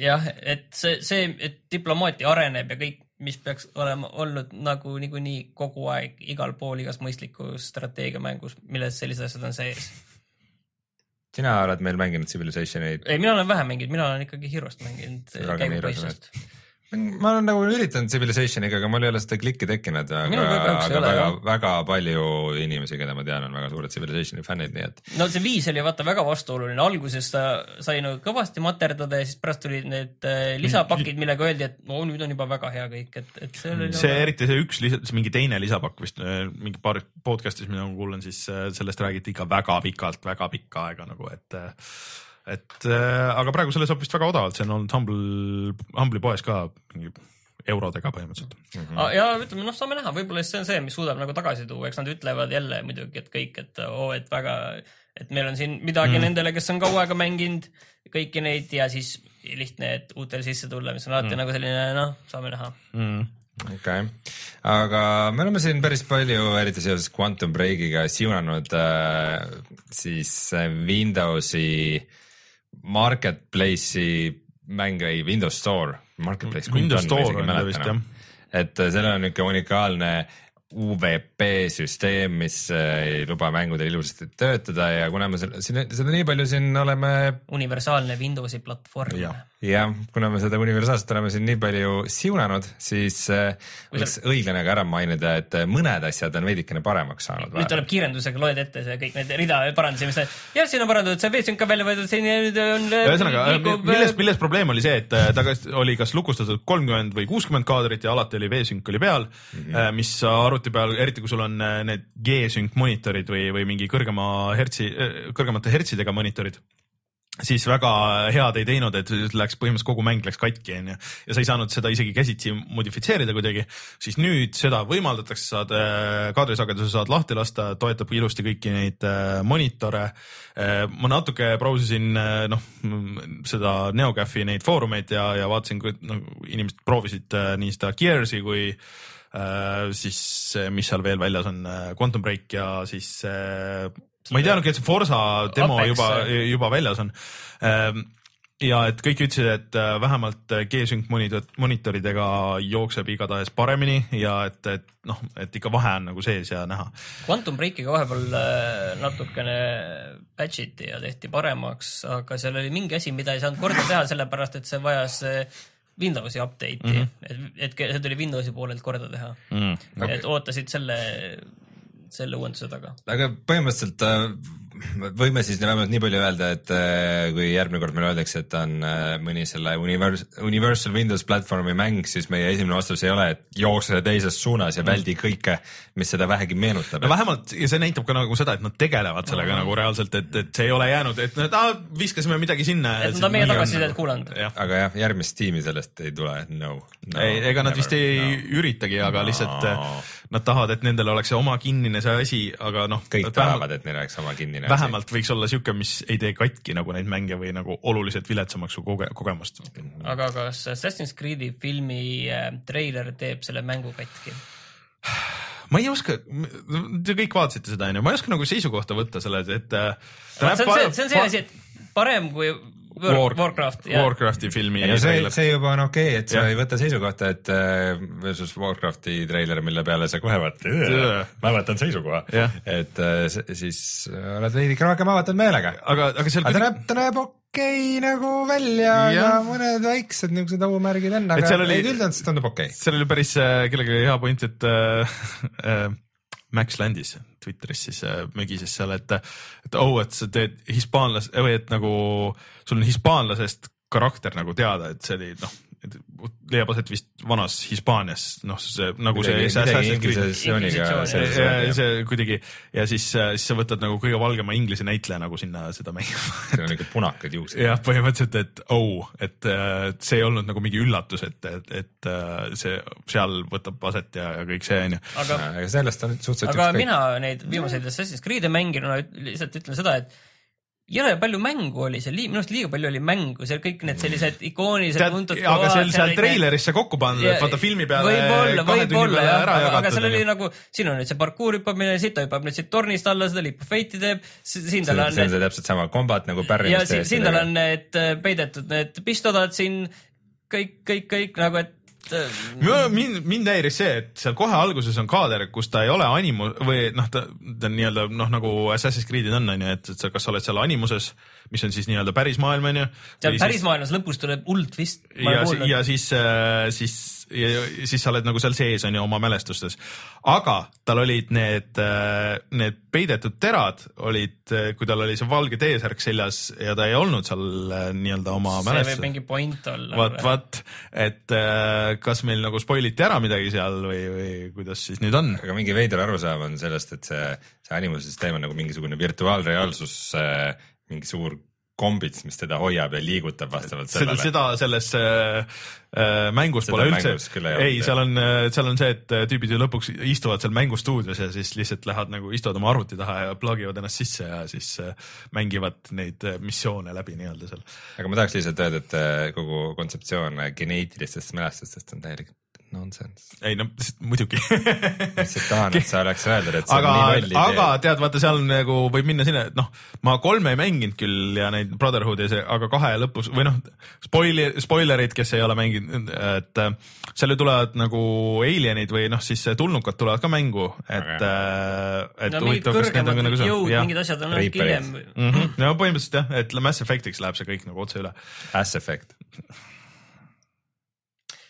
jah, et see, see, et diplomaatia areneb ja kõik, mis peaks olema olnud nagu niikuinii kogu aeg igal pool igas mõistlikus strateegiamängus, milles sellised asjad on sees. sina oled meil mänginud Civilizationeid, ei, mina olen vähe mänginud, mina olen ikkagi Hero'st mänginud. Ma olen nagu üritanud Civilizationiga, aga mul ei ole seda klikki tekkinud, aga, aga ole, väga väga palju inimesi, keda ma tean, on väga suured Civilizationi fännid, nii et no see viis oli vaata väga vastuoluline, alguses ta sai nagu kõvasti materdada ja siis pärast tulid need äh, lisapakid, millega öeldi, et no nüüd on juba väga hea kõik, et, et see oli see nagu... eriti see üks lisa, mingi teine lisapakk vist äh, mingi paar podcast'is, mida ma kuulan, siis äh, sellest räägiti ikka väga pikalt, väga pikka aega nagu, et et äh, aga praegu selle saab vist väga odavalt, see on olnud Humble, Humble'i poes ka mingi eurodega põhimõtteliselt mm. Ah, ja ütleme, noh, saame näha, võib-olla siis see on see, mis suudab nagu tagasi tuua, eks nad ütlevad jälle muidugi, et kõik, et oo, et väga, et meil on siin midagi mm. nendele, kes on kaua aega mänginud kõiki neid ja siis lihtne, et uutele sisse tulla, mis on alati mm. nagu selline noh, saame näha. -hmm. okei okay., aga me oleme siin päris palju, eriti seoses Quantum Breakiga siunanud äh, siis äh, Windowsi marketplace'i mänge, ei Windows Store, marketplace. Windows Store on ta vist jah. et äh, sellel on niisugune unikaalne UVP süsteem, mis äh, ei luba mängudel ilusasti töötada ja kuna me selle, seda nii palju siin oleme universaalne Windowsi platvorm. Jah. jah, kuna me seda universaalset oleme siin nii palju siunanud, siis äh, oleks õiglane ka ära mainida, et äh, mõned asjad on veidikene paremaks saanud. nüüd tuleb kiirendusega, loed ette see kõik need rida parandusi, mis jah, siin on parandatud, see V-sünk on välja võetud, siin nüüd on. ühesõnaga, milles, milles probleem oli see, et äh, ta kas oli kas lukustatud kolmkümmend või kuuskümmend kaadrit ja alati oli V-sünk oli peal mm, -hmm. mis arvuti arvuti peal, eriti kui sul on äh, need G-Sync monitorid või, või mingi kõrgema hertsi, kõrgemate hertsidega monitorid siis väga head ei teinud, et läks põhimõtteliselt kogu mäng läks katki, onju. ja sa ei saanud seda isegi käsitsi modifitseerida kuidagi, siis nüüd seda võimaldatakse, saad äh, kaadrisageduse saad lahti lasta, toetab ilusti kõiki neid äh, monitore. ma natuke brausisin äh, noh, seda NeoGAF-i neid foorumeid ja, ja vaatasin, kui noh, inimesed proovisid äh, nii seda Gears'i kui äh, siis, mis seal veel väljas on, Quantum Break ja siis äh, ma ei teadnudki, et see Forsa demo Apex. juba, juba väljas on. ja et kõik ütlesid, et äh, vähemalt G-Sync monitor, monitoridega jookseb igatahes paremini ja et, et noh, et ikka vahe on nagu sees ja näha. Quantum Breakiga vahepeal äh, natukene patch iti ja tehti paremaks, aga seal oli mingi asi, mida ei saanud korda teha, sellepärast et see vajas äh, Windowsi update'i mm, -hmm. et, et see tuli Windowsi poolelt korda teha mm,. Okay. et ootasid selle, selle uuenduse taga. aga põhimõtteliselt äh, võime siis vähemalt nii palju öelda, et äh, kui järgmine kord meile öeldakse, et on äh, mõni selle Univers-, Universal Windows platvormi mäng, siis meie esimene vastus ei ole, et jookse teises suunas ja väldi kõike, mis seda vähegi meenutab no. vähemalt ja see näitab ka nagu seda, et nad tegelevad sellega nagu reaalselt, et, et see ei ole jäänud, et nad ah, viskasime midagi sinna. et nad on meie tagasisidet kuulanud. jah, aga jah, järgmist tiimi sellest ei tule, no, no. ei, ega nad vist ei no. üritagi, aga lihtsalt No. no. nad tahavad, et nendel oleks see oma kinnine see asi, aga noh. kõik tahavad, et neil oleks oma kinnine vähemalt võiks olla siuke, mis ei tee katki nagu neid mänge või nagu oluliselt viletsamaks su koge-, kogemust. aga kas Assassin's Creed'i filmi äh, treiler teeb selle mängu katki? ma ei oska, te kõik vaatasite seda onju, ma ei oska nagu seisukohta võtta selles, et äh, see on see, see on see asi, et parem kui War, War- Warcraft. Warcrafti filmi see, see juba on okei okay,, et sa Jah. ei võta seisukohta, et äh, versus Warcrafti treiler, mille peale sa kohe vaatad ma võtan seisukoha et äh, siis oled veidike rohkem avatud meelega. aga, aga seal aga ta näeb, ta näeb okei okay, nagu välja ja Jah. mõned väiksed niisugused ohumärgid on, aga oli- üldjoontes tundub okei okay.. seal oli päris äh, kellelgi hea point, et äh, äh, Max Landis Twitteris siis äh, mögises seal, et, et oh, et sa teed hispaanlas- või et nagu sul on hispaanlasest karakter nagu teada, et see oli noh, leiab aset vist vanas Hispaanias, noh, see nagu see midagi Assassin's Creed on, jah. see kuidagi ja siis, siis sa võtad nagu kõige valgema inglise näitleja nagu sinna seda mängima. seal on ikka punakad juuksed. jah, põhimõtteliselt, et oh, et äh, see ei olnud nagu mingi üllatus, et, et, et äh, see seal võtab aset ja, ja kõik see onju. aga, aga sellest on suhteliselt aga mina neid viimaseid Assassin's Creed'e mänginuna lihtsalt ütlen seda, et jõle palju mängu oli seal, minu arust liiga palju oli mängu, seal kõik need sellised ikoonilised tuntud aga seal, seal olid need- treileris see kokku pandud, et vaata filmi peale võib-olla, võib-olla jah, aga, aga jagatud seal oli nagu, siin on nüüd see parkuur hüppamine, siit ta hüppab nüüd siit tornist alla, seda lipofeiti teeb, siin see tal on see on see täpselt sama kombat nagu ja pärrimiste siin, tal on need äh, peidetud need pistodad siin kõik, kõik, kõik nagu, et mind, mind häiris see, et seal kohe alguses on kaader, kus ta ei ole animu- või noh, ta, ta on nii-öelda noh, nagu Assassin's Creed'id on onju, et, et sa, kas sa oled seal animuses, mis on siis nii-öelda päris maailm onju. seal päris maailmas lõpus tuleb uld vist. ja, ja siis, siis, siis sa oled nagu seal sees on ju oma mälestustes, aga tal olid need, need peidetud terad olid, kui tal oli see valge T-särk seljas ja ta ei olnud seal äh, nii-öelda oma see võib mälestustes. mingi point olla. vaat, vaat, et äh, kas meil nagu spoil iti ära midagi seal või, või kuidas siis nüüd on? aga mingi veider arusaam on sellest, et see, see animusüsteem on nagu mingisugune virtuaalreaalsus, mingi suur kombits, mis teda hoiab ja liigutab vastavalt sellele. seda selles äh, äh, mängus Seda pole üldse ei, seal on, seal on see, et äh, tüübid ju lõpuks istuvad seal mängustuudios ja siis lihtsalt lähevad nagu istuvad oma arvuti taha ja plug ivad ennast sisse ja siis äh, mängivad neid äh, missioone läbi nii-öelda seal. aga ma tahaks lihtsalt öelda, et äh, kogu kontseptsioon äh, geneetilistest mälestustest on täielik nonsense. ei no muidugi lihtsalt tahan, et sa oleks öeldud, et see aga on nii loll, aga idee. tead, vaata seal nagu võib minna sinna, et noh, ma kolme ei mänginud küll ja neid Brotherhoodi ja see, aga kahe lõpus või noh, spoili-, spoilerid, kes ei ole mänginud, et äh, seal ju tulevad nagu alienid või noh, siis tulnukad tulevad ka mängu, et Aga- äh,, et no huvitav, kas need on kõrgemad nagu see mingid asjad on natuke hiljem. -hmm. no põhimõtteliselt jah, et Mass Effectiks läheb see kõik nagu otse üle. Mass Effect.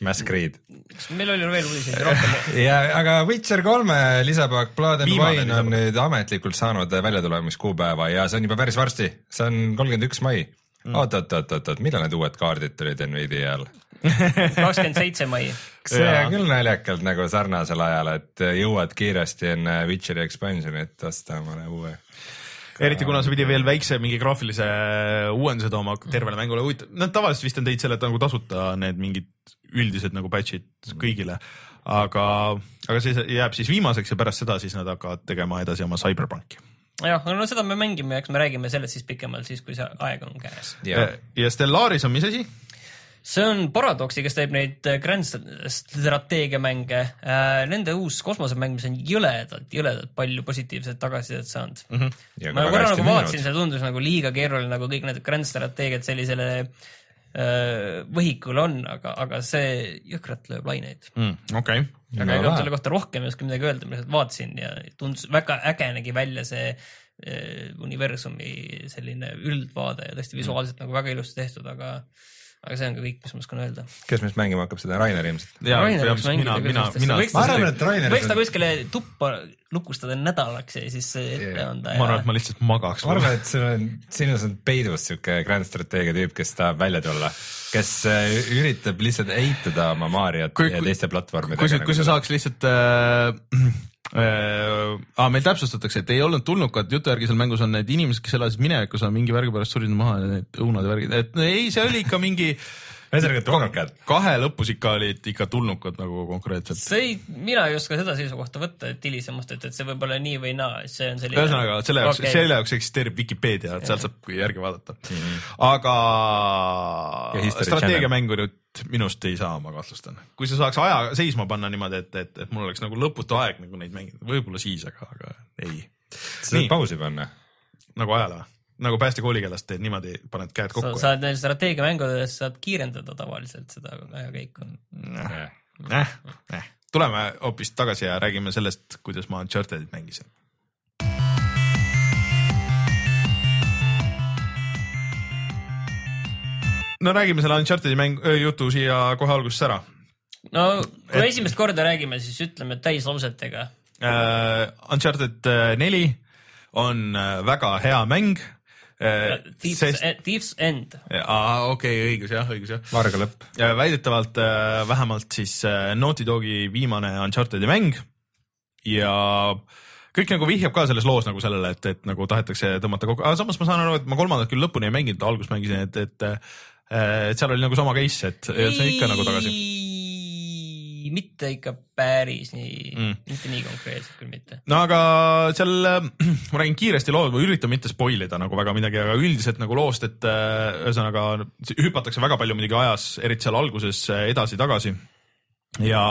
Mass Creed. kas meil oli veel uudiseid rohkem? ja, aga Witcher kolme lisapakk Blood and Viimane Wine on lisapakk. nüüd ametlikult saanud väljatulemiskuupäeva ja see on juba päris varsti, see on kolmkümmend üks mai. oot, oot, oot, oot, oot, millal need uued kaardid tulid Nvidial? kakskümmend seitse mai. see on küll naljakalt nagu sarnasel ajal, et jõuad kiiresti enne Witcheri expansion'it osta omale uue. eriti kuna see pidi veel väikse mingi graafilise uuenduse tooma tervele mängule, huvitav, nad tavaliselt vist on teinud selle, et nagu tasuta need mingid üldised nagu patch'id kõigile. aga, aga see jääb siis viimaseks ja pärast seda siis nad hakkavad tegema edasi oma Cyberpunki. jah, no seda me mängime, eks me räägime sellest siis pikemalt siis, kui see aeg on käes. ja Stellaris on mis asi? see on Paradoxi, kes teeb neid äh, Grand strateegiamänge. Nende uus kosmosemäng, mis on jõledalt, jõledalt palju positiivset tagasisidet saanud mm. -hmm. Ja ma korra nagu vaatasin, see tundus nagu liiga keeruline, nagu kõik need Grand strateegiad sellisele äh, võhikul on, aga, aga see jõhkralt lööb laineid. okei, aga No ega ma selle kohta rohkem ei oska midagi öelda, ma lihtsalt vaatasin ja tundus väga äge nägi välja see äh, universumi selline üldvaade ja tõesti visuaalselt nagu väga ilusti tehtud, aga aga see on ka kõik, mis ma oskan öelda. kes meist mängima hakkab, seda Rainer ilmselt. mina, mina, mina ma arvan, et Rainer võiks ta kuskile tuppa lukustada nädalaks ja siis ette anda ma arvan, et ma lihtsalt magaks. ma arvan, et sul on, sinus on peidus siuke grand strateegia tüüp, kes tahab välja tulla, kes äh, üritab lihtsalt eitada oma Mariot Kui- ja teiste platvormidega. kui sa, kui sa saaks lihtsalt äh, äh, ah,, meil täpsustatakse, et ei olnud tulnukad, jutu järgi seal mängus on need inimesed, kes elasid minevikus, on mingi värgi pärast surid maha ja need õunad ja värgid, et no ei, see oli ikka mingi ühesõnaga tulnukad. kahe lõpus ikka olid ikka tulnukad nagu konkreetselt. see ei, mina ei oska seda seisukohta võtta, et hilisemast, et, et see võib olla nii või naa, et see on selline. ühesõnaga selle jaoks okay., selle jaoks eksisteerib Vikipeedia, et sealt saab järgi vaadata mm. -hmm. aga strateegiamängu nüüd minust ei saa, ma kahtlustan. kui sa saaks aja seisma panna niimoodi, et, et, et mul oleks nagu lõputu aeg nagu neid mängida, võib-olla siis, aga, aga ei. sa saad pausi panna. nagu ajale või? nagu päästekoolikeelast teed niimoodi, paned käed sa kokku. saad neil strateegiamängudes saad kiirendada tavaliselt seda ajakäiku. äh, äh. tuleme hoopis tagasi ja räägime sellest, kuidas ma Unchartedit mängisin. No räägime selle Unchartedi mäng, jutu siia kohe alguses ära no kui esimest korda räägime, siis ütleme täislausetega. uh,. Uncharted äh, neli on äh, väga hea mäng uh,. Thieves sest, Thieves End. aa okei okay,, õigus jah, õigus jah. varga lõpp. Ja väidetavalt äh, vähemalt siis äh, Naughty Dogi viimane Uncharted'i mäng ja kõik nagu vihjab ka selles loos nagu sellele, et, et nagu tahetakse tõmmata kokku, aga samas ma saan aru, et ma kolmandat küll lõpuni ei mänginud, alguses mängisin, et, et äh, et seal oli nagu sama case, et see on ikka nagu tagasi. mitte ikka päris nii Mm. mitte nii konkreetselt küll mitte. no aga seal äh, ma räägin kiiresti loo, ma üritan mitte spoil ida nagu väga midagi, aga üldiselt nagu loost, et äh, ühesõnaga hüpatakse väga palju muidugi ajas, eriti seal alguses äh, edasi-tagasi. ja,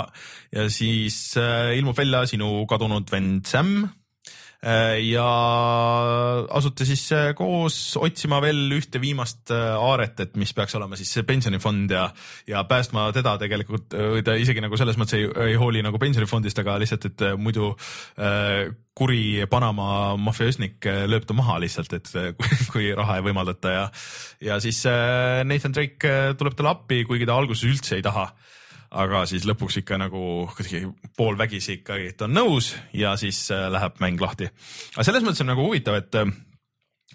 ja siis äh, ilmub välja sinu kadunud vend Sam äh, ja asute siis äh, koos otsima veel ühte viimast äh, aaret, et mis peaks olema siis see pensionifond ja, ja päästma teda tegelikult, ta isegi nagu selles mõttes ei, ei hooli nagu pensionifondist, aga lihtsalt, et äh, muidu äh, kuri Panama mafioosnik äh, lööb ta maha lihtsalt, et äh, kui, raha ei võimaldata ja, ja siis äh, Nathan Drake äh, tuleb talle appi, kuigi ta alguses üldse ei taha aga siis lõpuks ikka nagu kuidagi poolvägisi ikkagi, et on nõus ja siis äh, läheb mäng lahti. aga selles mõttes on nagu huvitav, et äh,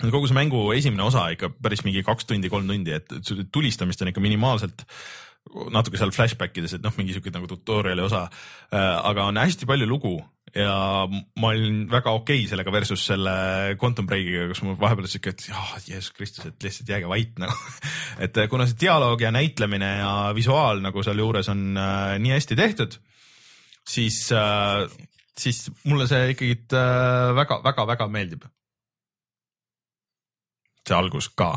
kogu see mängu esimene osa ikka päris mingi kaks tundi, kolm tundi, et et tulistamist on ikka minimaalselt natuke seal flashback ides, et noh, mingi siuke nagu tutorial'i osa, aga on hästi palju lugu ja ma olin väga okei okay sellega versus selle Quantum Breakiga, kus mul vahepeal siuke, et jah, Jeesus Kristus, et lihtsalt jääge vait nagu. et kuna see dialoog ja näitlemine ja visuaal nagu sealjuures on äh, nii hästi tehtud, siis äh,, siis mulle see ikkagi väga-väga-väga meeldib see algus ka,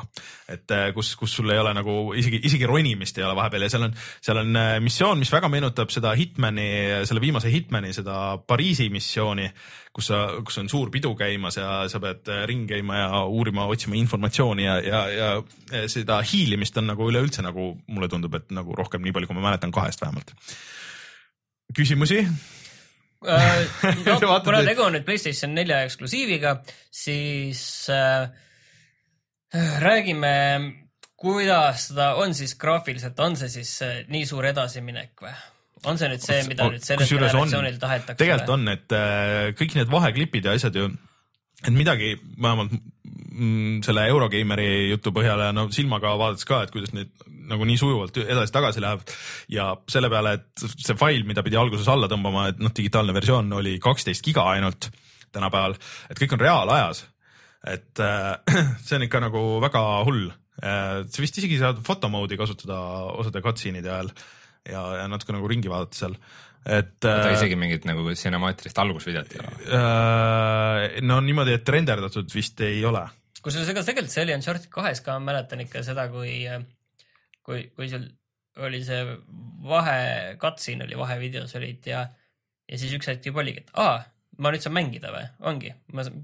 et äh, kus, kus sul ei ole nagu isegi, isegi ronimist ei ole vahepeal ja seal on, seal on äh, missioon, mis väga meenutab seda Hitmani, selle viimase Hitmani seda Pariisi missiooni, kus sa, kus on suur pidu käimas ja sa pead äh, ringi käima ja uurima, otsima informatsiooni ja, ja, ja seda hiilimist on nagu üleüldse nagu mulle tundub, et nagu rohkem nii palju, kui ma mäletan kahest vähemalt. küsimusi? No, kuna tegu on nüüd PlayStation nelja eksklusiiviga, siis äh, räägime, kuidas ta on siis graafiliselt, on see siis äh, nii suur edasiminek või? on see nüüd see, mida nüüd sellel generatsioonil tahetakse? tegelikult on, et äh, kõik need vaheklipid ja asjad ju, et midagi vähemalt mm, selle Eurogeimeri jutu põhjal ja no silmaga vaadates ka, et kuidas neid nagu nii sujuvalt edasi-tagasi läheb ja selle peale, et see fail, mida pidi alguses alla tõmbama, et noh, digitaalne versioon oli kaksteist giga ainult tänapäeval, et kõik on reaalajas. Et äh, see on ikka nagu väga hull äh,. sa vist isegi saad fotomode'i kasutada osade cutscene'ide ajal ja, ja natuke nagu ringi vaadata seal, et ta äh, isegi mingit nagu sinemaatilist algusvideot ei ole. äh, no niimoodi, et renderdatud vist ei ole kusjuures ega tegelikult see oli Uncharted kahes ka, ma mäletan ikka seda, kui, kui, kui sul oli see vahe, cutscene oli vahevideos olid ja, ja siis üks hetk juba oligi, et aa, ma nüüd saan mängida või, ongi, ma saan,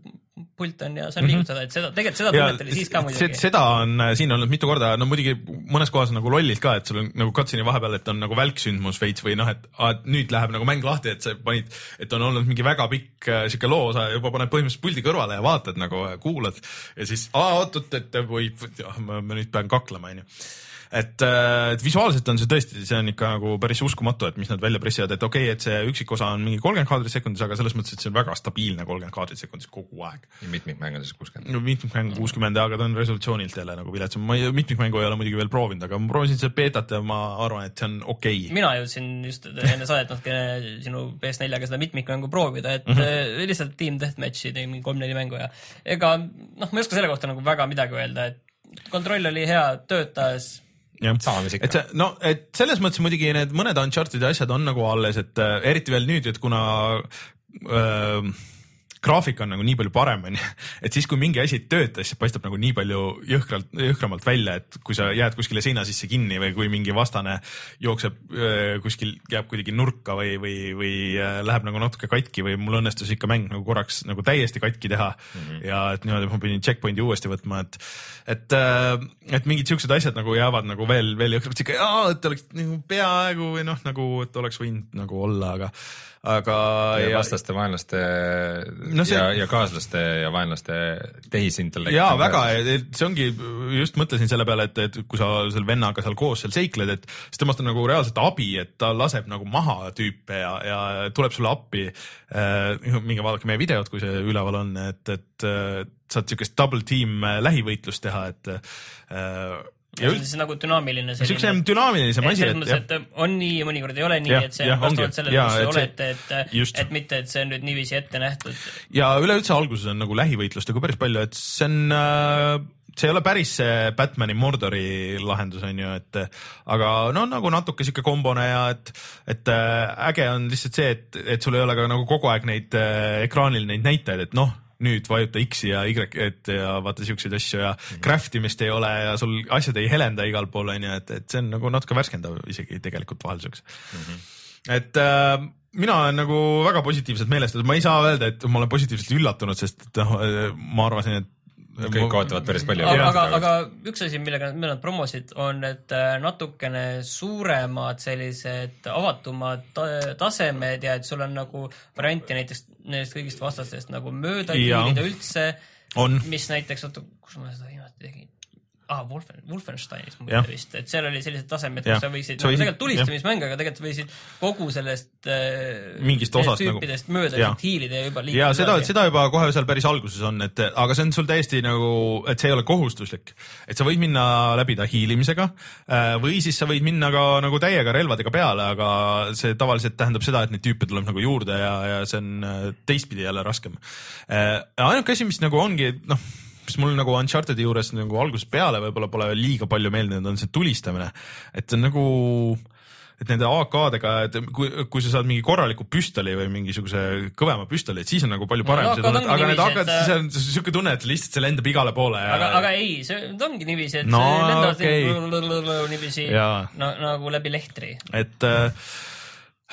pult on ja saan liigutada, et seda, tegelikult seda tunnet oli siis ka muidugi. seda on äh, siin olnud mitu korda, no muidugi mõnes kohas nagu lollilt ka, et sul on nagu cutscene'i vahepeal, et on nagu välksündmus veits või noh, et et nüüd läheb nagu mäng lahti, et sa panid, et on olnud mingi väga pikk äh, sihuke loosa ja juba paned põhimõtteliselt puldi kõrvale ja vaatad nagu, kuulad ja siis aa oot-oot, et võib, ma, ma nüüd pean kaklema, onju et, äh, et visuaalselt on see tõesti, see on ikka nagu päris uskumatu, et mis nad välja pressivad, et okei okay,, et see üksikosa on mingi kolmkümmend kaadrit sekundis, aga selles mõttes, et see on väga stabiilne kolmkümmend kaadrit sekundis kogu aeg mitmikmängudes kuuskümmend. no mitmikmäng kuuskümmend, aga ta on resolutsioonilt jälle nagu viletsam, ma ei, mitmikmängu ei ole muidugi veel proovinud, aga ma proovisin seda beetat ja ma arvan, et see on okei okay.. mina jõudsin just enne saadet natukene sinu PS4-ga seda mitmikmängu proovida, et mm. -hmm. lihtsalt Team Deathmatch'i tegin mingi kolm-neli mängu ja ega noh, ma ei oska selle kohta nagu väga midagi öelda, et kontroll oli hea, töötas, jah, sama, mis ikka et. see no, et selles mõttes muidugi need mõned Uncharted'i asjad on nagu alles, et äh, eriti veel nüüd, et kuna äh, graafik on nagu nii palju parem, onju, et siis, kui mingi asi ei tööta, siis see paistab nagu nii palju jõhkralt, jõhkramalt välja, et kui sa jääd kuskile seina sisse kinni või kui mingi vastane jookseb öö, kuskil, jääb kuidagi nurka või, või, või äh, läheb nagu natuke katki või mul õnnestus ikka mäng nagu korraks nagu täiesti katki teha mm -hmm. ja et niimoodi ma pidin checkpoint'i uuesti võtma, et, et, et mingid siuksed asjad nagu jäävad nagu veel, veel jõhkramalt siuke, et oleks nagu peaaegu või noh, nagu, et oleks võinud nagu olla, aga, aga ja vastaste, vaenlaste No see... ja, ja kaaslaste ja vaenlaste tehisintellekt. jaa, väga, see ongi, just mõtlesin selle peale, et, et kui sa selle vennaga seal koos seal seikled, et siis temast on nagu reaalselt abi, et ta laseb nagu maha tüüpe ja, ja tuleb sulle appi äh,. minge vaadake meie videot, kui see üleval on, et, et äh, saad siukest double team äh, lähivõitlust teha, et äh, ja see on nagu dünaamiline siukse dünaamilisem et asi, selles et mõttes, et on nii ja mõnikord ei ole nii et see on vastavalt sellele, kus te et olete, et just., et mitte, et see on nüüd niiviisi ette nähtud. ja üleüldse alguses on nagu lähivõitlust nagu päris palju, et see on äh, see ei ole päris see Batman'i Mordori lahendus on ju, et aga no nagu natuke sihuke kombone ja et, et äh, äge on lihtsalt see, et, et sul ei ole ka nagu kogu aeg neid äh, ekraanil neid näitajaid, et noh, nüüd vajuta X-i ja Y, et ja vaata siukseid asju ja craft imist ei ole ja sul asjad ei helenda igal pool on ju, et, et see on nagu natuke värskendav isegi tegelikult vahel siukse mm. -hmm. et äh, mina olen nagu väga positiivselt meelestatud, ma ei saa öelda, et ma olen positiivselt üllatunud, sest et noh, ma arvasin, et kõik ootavad päris palju. aga, aga, aga üks asi, millega nad, promosid, on, et äh, natukene suuremad sellised avatumad ta- tasemed ja et sul on nagu variante näiteks nendest kõigist vastastest nagu mööda hiilida üldse, mis näiteks, oota, kus ma seda viimati tegin? ah, Wolfen, Wolfensteinis Jah. muide vist, et seal oli sellised tasemed, kus sa võisid, no võisid- tegelikult tulistamismäng, aga tegelikult võisid kogu sellest äh, Mingist osast nagu- mööda lihtsalt hiilida ja juba ja seda, seda juba kohe seal päris alguses on, et aga see on sul täiesti nagu, et see ei ole kohustuslik, et sa võid minna läbi ta hiilimisega äh, või siis sa võid minna ka nagu täiega relvadega peale, aga see tavaliselt tähendab seda, et neid tüüpe tuleb nagu juurde ja, ja see on äh, teistpidi jälle raskem. ainuke asi, mis nagu ongi, noh mis mul nagu Uncharted'i juures nagu algusest peale võib-olla pole liiga palju meeldinud, on see tulistamine, et see on nagu et nende AK-dega, et kui, kui sa saad mingi korraliku püstoli või mingisuguse kõvema püstoli, et siis on nagu palju parem No tunnet, ongi aga need AK-d, siis on siuke tunne, et lihtsalt see lendab igale poole ja aga, aga ei, see ongi niiviisi, et No see lendavad okay. niiviisi Jaa. no, nagu läbi lehtri. et äh,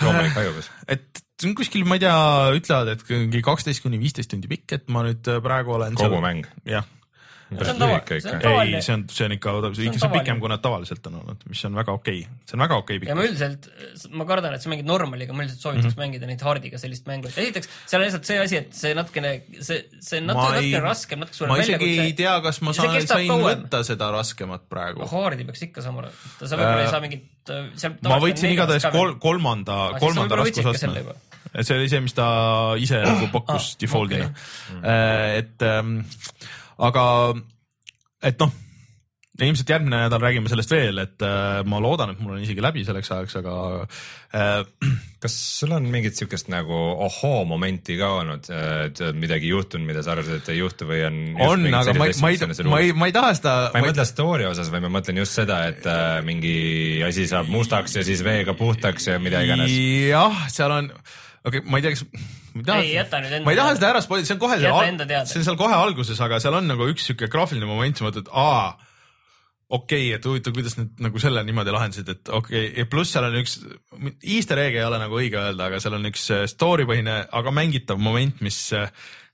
loomulik hajugus. et see on kuskil, ma ei tea, ütlevad, et mingi kaksteist kuni viisteist tundi pikk, et ma nüüd äh, praegu olen kogu mäng. jah, see on ikka. tavaline. ei, see on, see on ikka, ikka see on pikem, kui nad tavaliselt on olnud, mis on väga okei okay., see on väga okei okay ja ma pikkus. üldiselt, ma kardan, et sa mängid normaliga, ma üldiselt soovitaks mm -hmm. mängida neid hardiga sellist mängu, et esiteks seal on lihtsalt see asi, et see natukene, see, see on natuke, natuke raskem, natuke suurem ma isegi ei väljakutse. tea, kas ma saan, sain kauem. võtta seda raskemat praegu. haardi peaks ikka saama, sa võib-olla ei saa mingit, seal ma võtsin igatahes kol-, kolmanda, kolmanda raskusastme. Et see oli see, mis ta ise nagu pakkus Ah, default'ina okay.. et ähm, aga, et noh, ilmselt järgmine nädal räägime sellest veel, et äh, ma loodan, et mul on isegi läbi selleks ajaks, aga äh, kas sul on mingit siukest nagu ohoo momenti ka olnud, et midagi juhtunud, mida sa arvasid, et ei juhtu või on? on, aga ma ei, ma ei, ma ei, ma ei taha seda. ma ei mõtle story osas, vaid ma mõtlen just seda, et äh, mingi asi saab mustaks ja siis veega puhtaks ja mida iganes. jah, seal on, okei okay,, ma ei tea, kas. Ei, jäta nüüd enda ma ei taha seda ära spoilida, see on kohe seal see on seal kohe alguses, aga seal on nagu üks siuke graafiline moment, sa mõtled, aa okei okay,, et huvitav, kuidas nad nagu selle niimoodi lahendasid, et okei okay., ja pluss seal on üks, easter egg ei ole nagu õige öelda, aga seal on üks äh, story põhine, aga mängitav moment, mis,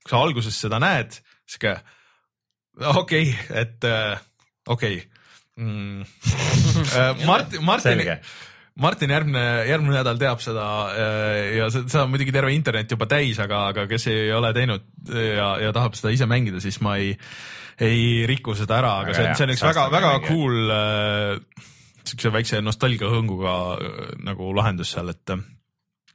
kui sa alguses seda näed, sihuke okei okay,, et äh, okei okay. mm. Martin, Martin Martin järgmine, järgmine nädal teab seda äh, ja se- seda on muidugi terve internet juba täis, aga, aga kes ei ole teinud ja, ja tahab seda ise mängida, siis ma ei, ei riku seda ära, aga see on, see on üks väga, väga cool äh, siukse väikse nostalgiahõnguga äh, nagu lahendus seal, et äh,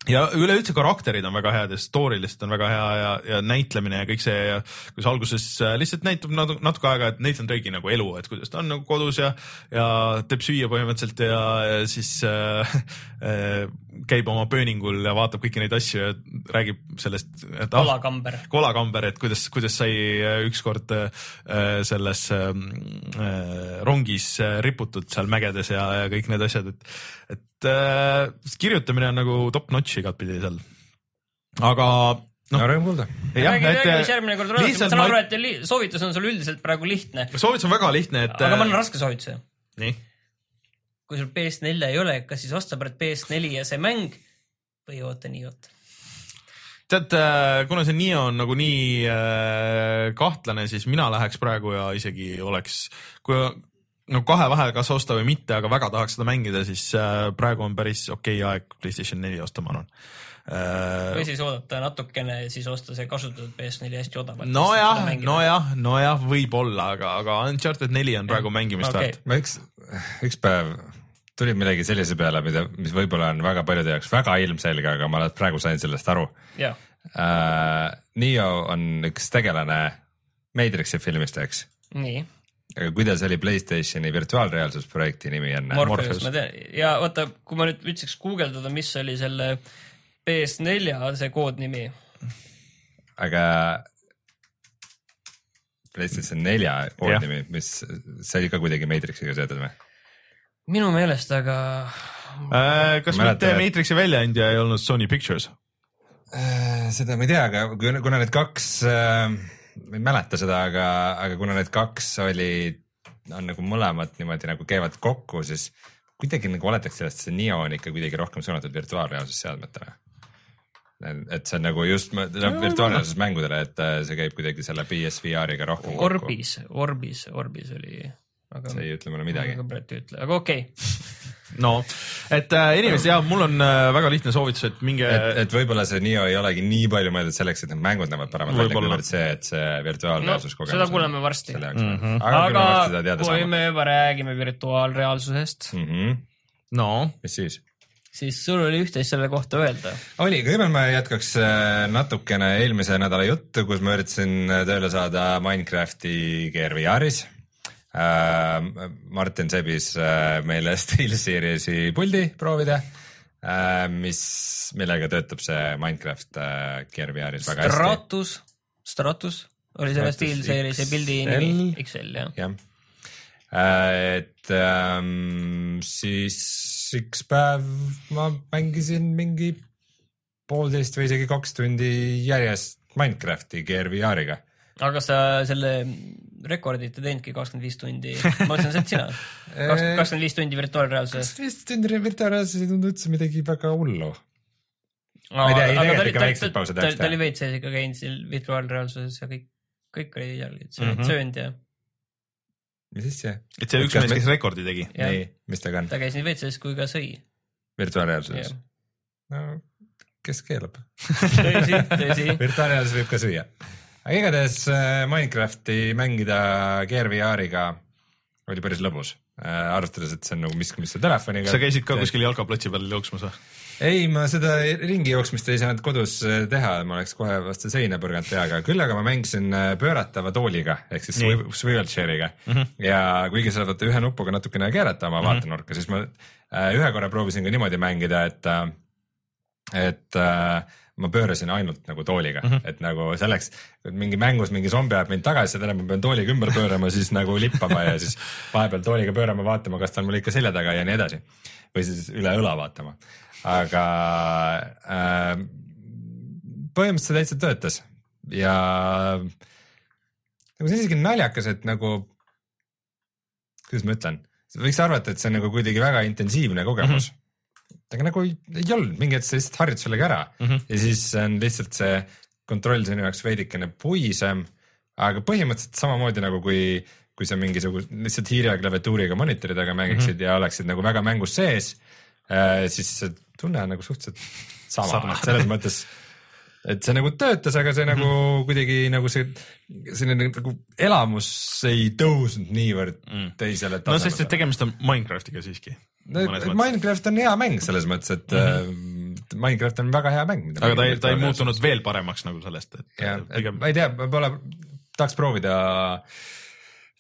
ja üleüldse karakterid on väga head ja story lihtsalt on väga hea ja, ja näitlemine ja kõik see ja kus alguses äh, lihtsalt näitab natu- natuke aega, et Nathan Drake'i nagu elu, et kuidas ta on nagu kodus ja, ja teeb süüa põhimõtteliselt ja, ja siis äh, äh, käib oma pööningul ja vaatab kõiki neid asju ja räägib sellest, et ah, kolakamber. kolakamber, et kuidas, kuidas sai äh, ükskord äh, selles äh, äh, rongis äh, riputud seal mägedes ja, ja kõik need asjad, et, et äh, kirjutamine on nagu top notch igatpidi seal. aga no noh, rõõm kuulda. räägi, räägi, mis et järgmine kord tuleb, ma saan aru, et soovitus on sul üldiselt praegu lihtne, soovitus on väga lihtne, et. aga ma annan raske soovituse. nii, kui sul PS4 ei ole, kas siis osta pärast PS4 ja see mäng või oota nii oota. tead, kuna see Nio on nagu nii äh, kahtlane, siis mina läheks praegu ja isegi oleks, kui no kahe vahel, kas osta või mitte, aga väga tahaks seda mängida, siis äh, praegu on päris okei aeg PlayStation neli osta, ma arvan või äh,. siis oodata natukene siis osta see kasutatud PS4 hästi odavalt. nojah, nojah, nojah, võib-olla, aga, aga Uncharted neli on praegu mängimist Okei. väärt. ma üks, üks päev tuli millegi sellise peale, mida, mis võib-olla on väga paljude jaoks väga ilmselge, aga ma alles praegu sain sellest aru jah, äh,. Neo on üks tegelane Matrixi filmist, eks? nii. aga kuidas oli Playstationi virtuaalreaalsusprojekti nimi enne? Morpheus, ma tean ja oota, kui ma nüüd ütleks guugeldada, mis oli selle PS4 see koodnimi, aga PlayStation nelja koodnimi, mis, see oli ka kuidagi Matrixiga seotud või? Minu meelest aga Äh, kas Mäletan, mitte et- Matrixi väljaandja ei olnud Sony Pictures? Äh, seda ma ei tea, aga kuna need kaks äh,, ma ei mäleta seda, aga, aga kuna need kaks olid, on nagu mõlemad niimoodi nagu käivad kokku, siis kuidagi nagu oletaks sellest, see Neo on ikka kuidagi rohkem suunatud virtuaalreaalsusseadmetele. et see on nagu just no, virtuaalreaalsusmängudele, et äh, see käib kuidagi selle PSVR-iga rohkem. Orbis, Orbis, Orbis oli, aga see ei ütle mulle midagi aga. praegu ei ütle, aga okei okay. no, et äh, inimesed ja mul on äh, väga lihtne soovitus, et minge et, et võib-olla see Neo ei olegi nii palju mõeldud selleks, et need mängud näevad paremad välja, kuivõrd see, et see virtuaalreaalsuskogemus seda kuuleme varsti. mm. -hmm. aga, aga varsti kui saame me juba räägime virtuaalreaalsusest, mm. -hmm. no mis siis? siis sul oli üht-teist selle kohta öelda. oli, kõigepealt ma jätkaks äh, natukene eelmise nädala juttu, kus ma üritasin äh, tööle saada Minecrafti GRVR-is. Martin sebis äh, meile SteelSeries'i puldi proovida, mis, millega töötab see Minecraft äh, GRVR-is väga hästi. Stratus, Stratus oli selle SteelSeries'i pildi nimi, XL jah. jah, et ähm, siis üks päev ma mängisin mingi poolteist või isegi kaks tundi järjest Minecrafti GRVR-iga. aga kas sa selle rekordit ei teinudki kakskümmend viis tundi, ma mõtlesin, et sina. kakskümmend viis tundi virtuaalreaalsuses. kaksteist tundi virtuaalreaalsuses ei tundu üldse midagi väga hullu. Ma ei tea, ei, tegelikult ikka väikseid pause ta, tehakse ta oli veits sees ikka käinud seal virtuaalreaalsuses ja kõik, kõik oli seal, Mhm. mm -hmm. söönud ja, mis asja? et see üks mees, me- kes rekordi tegi. nii, mis temaga on? ta käis nii veits sees kui ka sõi. virtuaalreaalsuses? no kes keelab? tõsi, tõsi. virtuaalreaalsus võib ka süüa. Aga igatahes äh, Minecrafti mängida GRVR-iga oli päris lõbus äh,, arvestades, et see on nagu miski, mis sa telefoniga. sa käisid ka kuskil jalkaplatsi peal jooksmas või? ei, ma seda ringi jooksmist ei saanud kodus äh, teha, ma oleks kohe vastu seina põrganud peaga, küll aga ma mängisin äh, pööratava tooliga ehk siis swivel chair'iga mm. -hmm. ja kuigi sa saad ühe nupuga natukene keerata oma mm -hmm. vaatenurka, siis ma ühe korra proovisin ka niimoodi mängida, et et äh, ma pöörasin ainult nagu tooliga mm. -hmm. et nagu selleks, et mingi mängus mingi zombi ajab mind tagasi, tähendab, ma pean tooliga ümber pöörama, siis nagu lippama ja siis vahepeal tooliga pöörama, vaatama, kas ta on mul ikka selja taga ja nii edasi. või siis üle õla vaatama, aga äh, põhimõtteliselt see täitsa töötas ja nagu see on isegi naljakas, et nagu, kuidas ma ütlen, võiks arvata, et see on nagu kuidagi väga intensiivne kogemus mm. -hmm. Aga nagu ei, ei olnud, mingi hetk sa lihtsalt harjud sellega ära mm. -hmm. ja siis on lihtsalt see kontroll sinu jaoks veidikene puisem, aga põhimõtteliselt samamoodi nagu kui, kui sa mingisuguse lihtsalt hiire klaviatuuriga monitori taga mängiksid mm -hmm. ja oleksid nagu väga mängus sees, siis see tunne on nagu suhteliselt sama, sama. selles mõttes et see nagu töötas, aga see nagu mm -hmm. kuidagi nagu see, selline nagu elamus ei tõusnud niivõrd mm. teisele no tasemele. sest, et tegemist on Minecraftiga siiski. No, Minecraft on hea mäng selles mõttes, et mm -hmm. Minecraft on väga hea mäng. aga ta ei, ta ei muutunud veel paremaks nagu sellest, et pigem ma ei tea, võib-olla tahaks proovida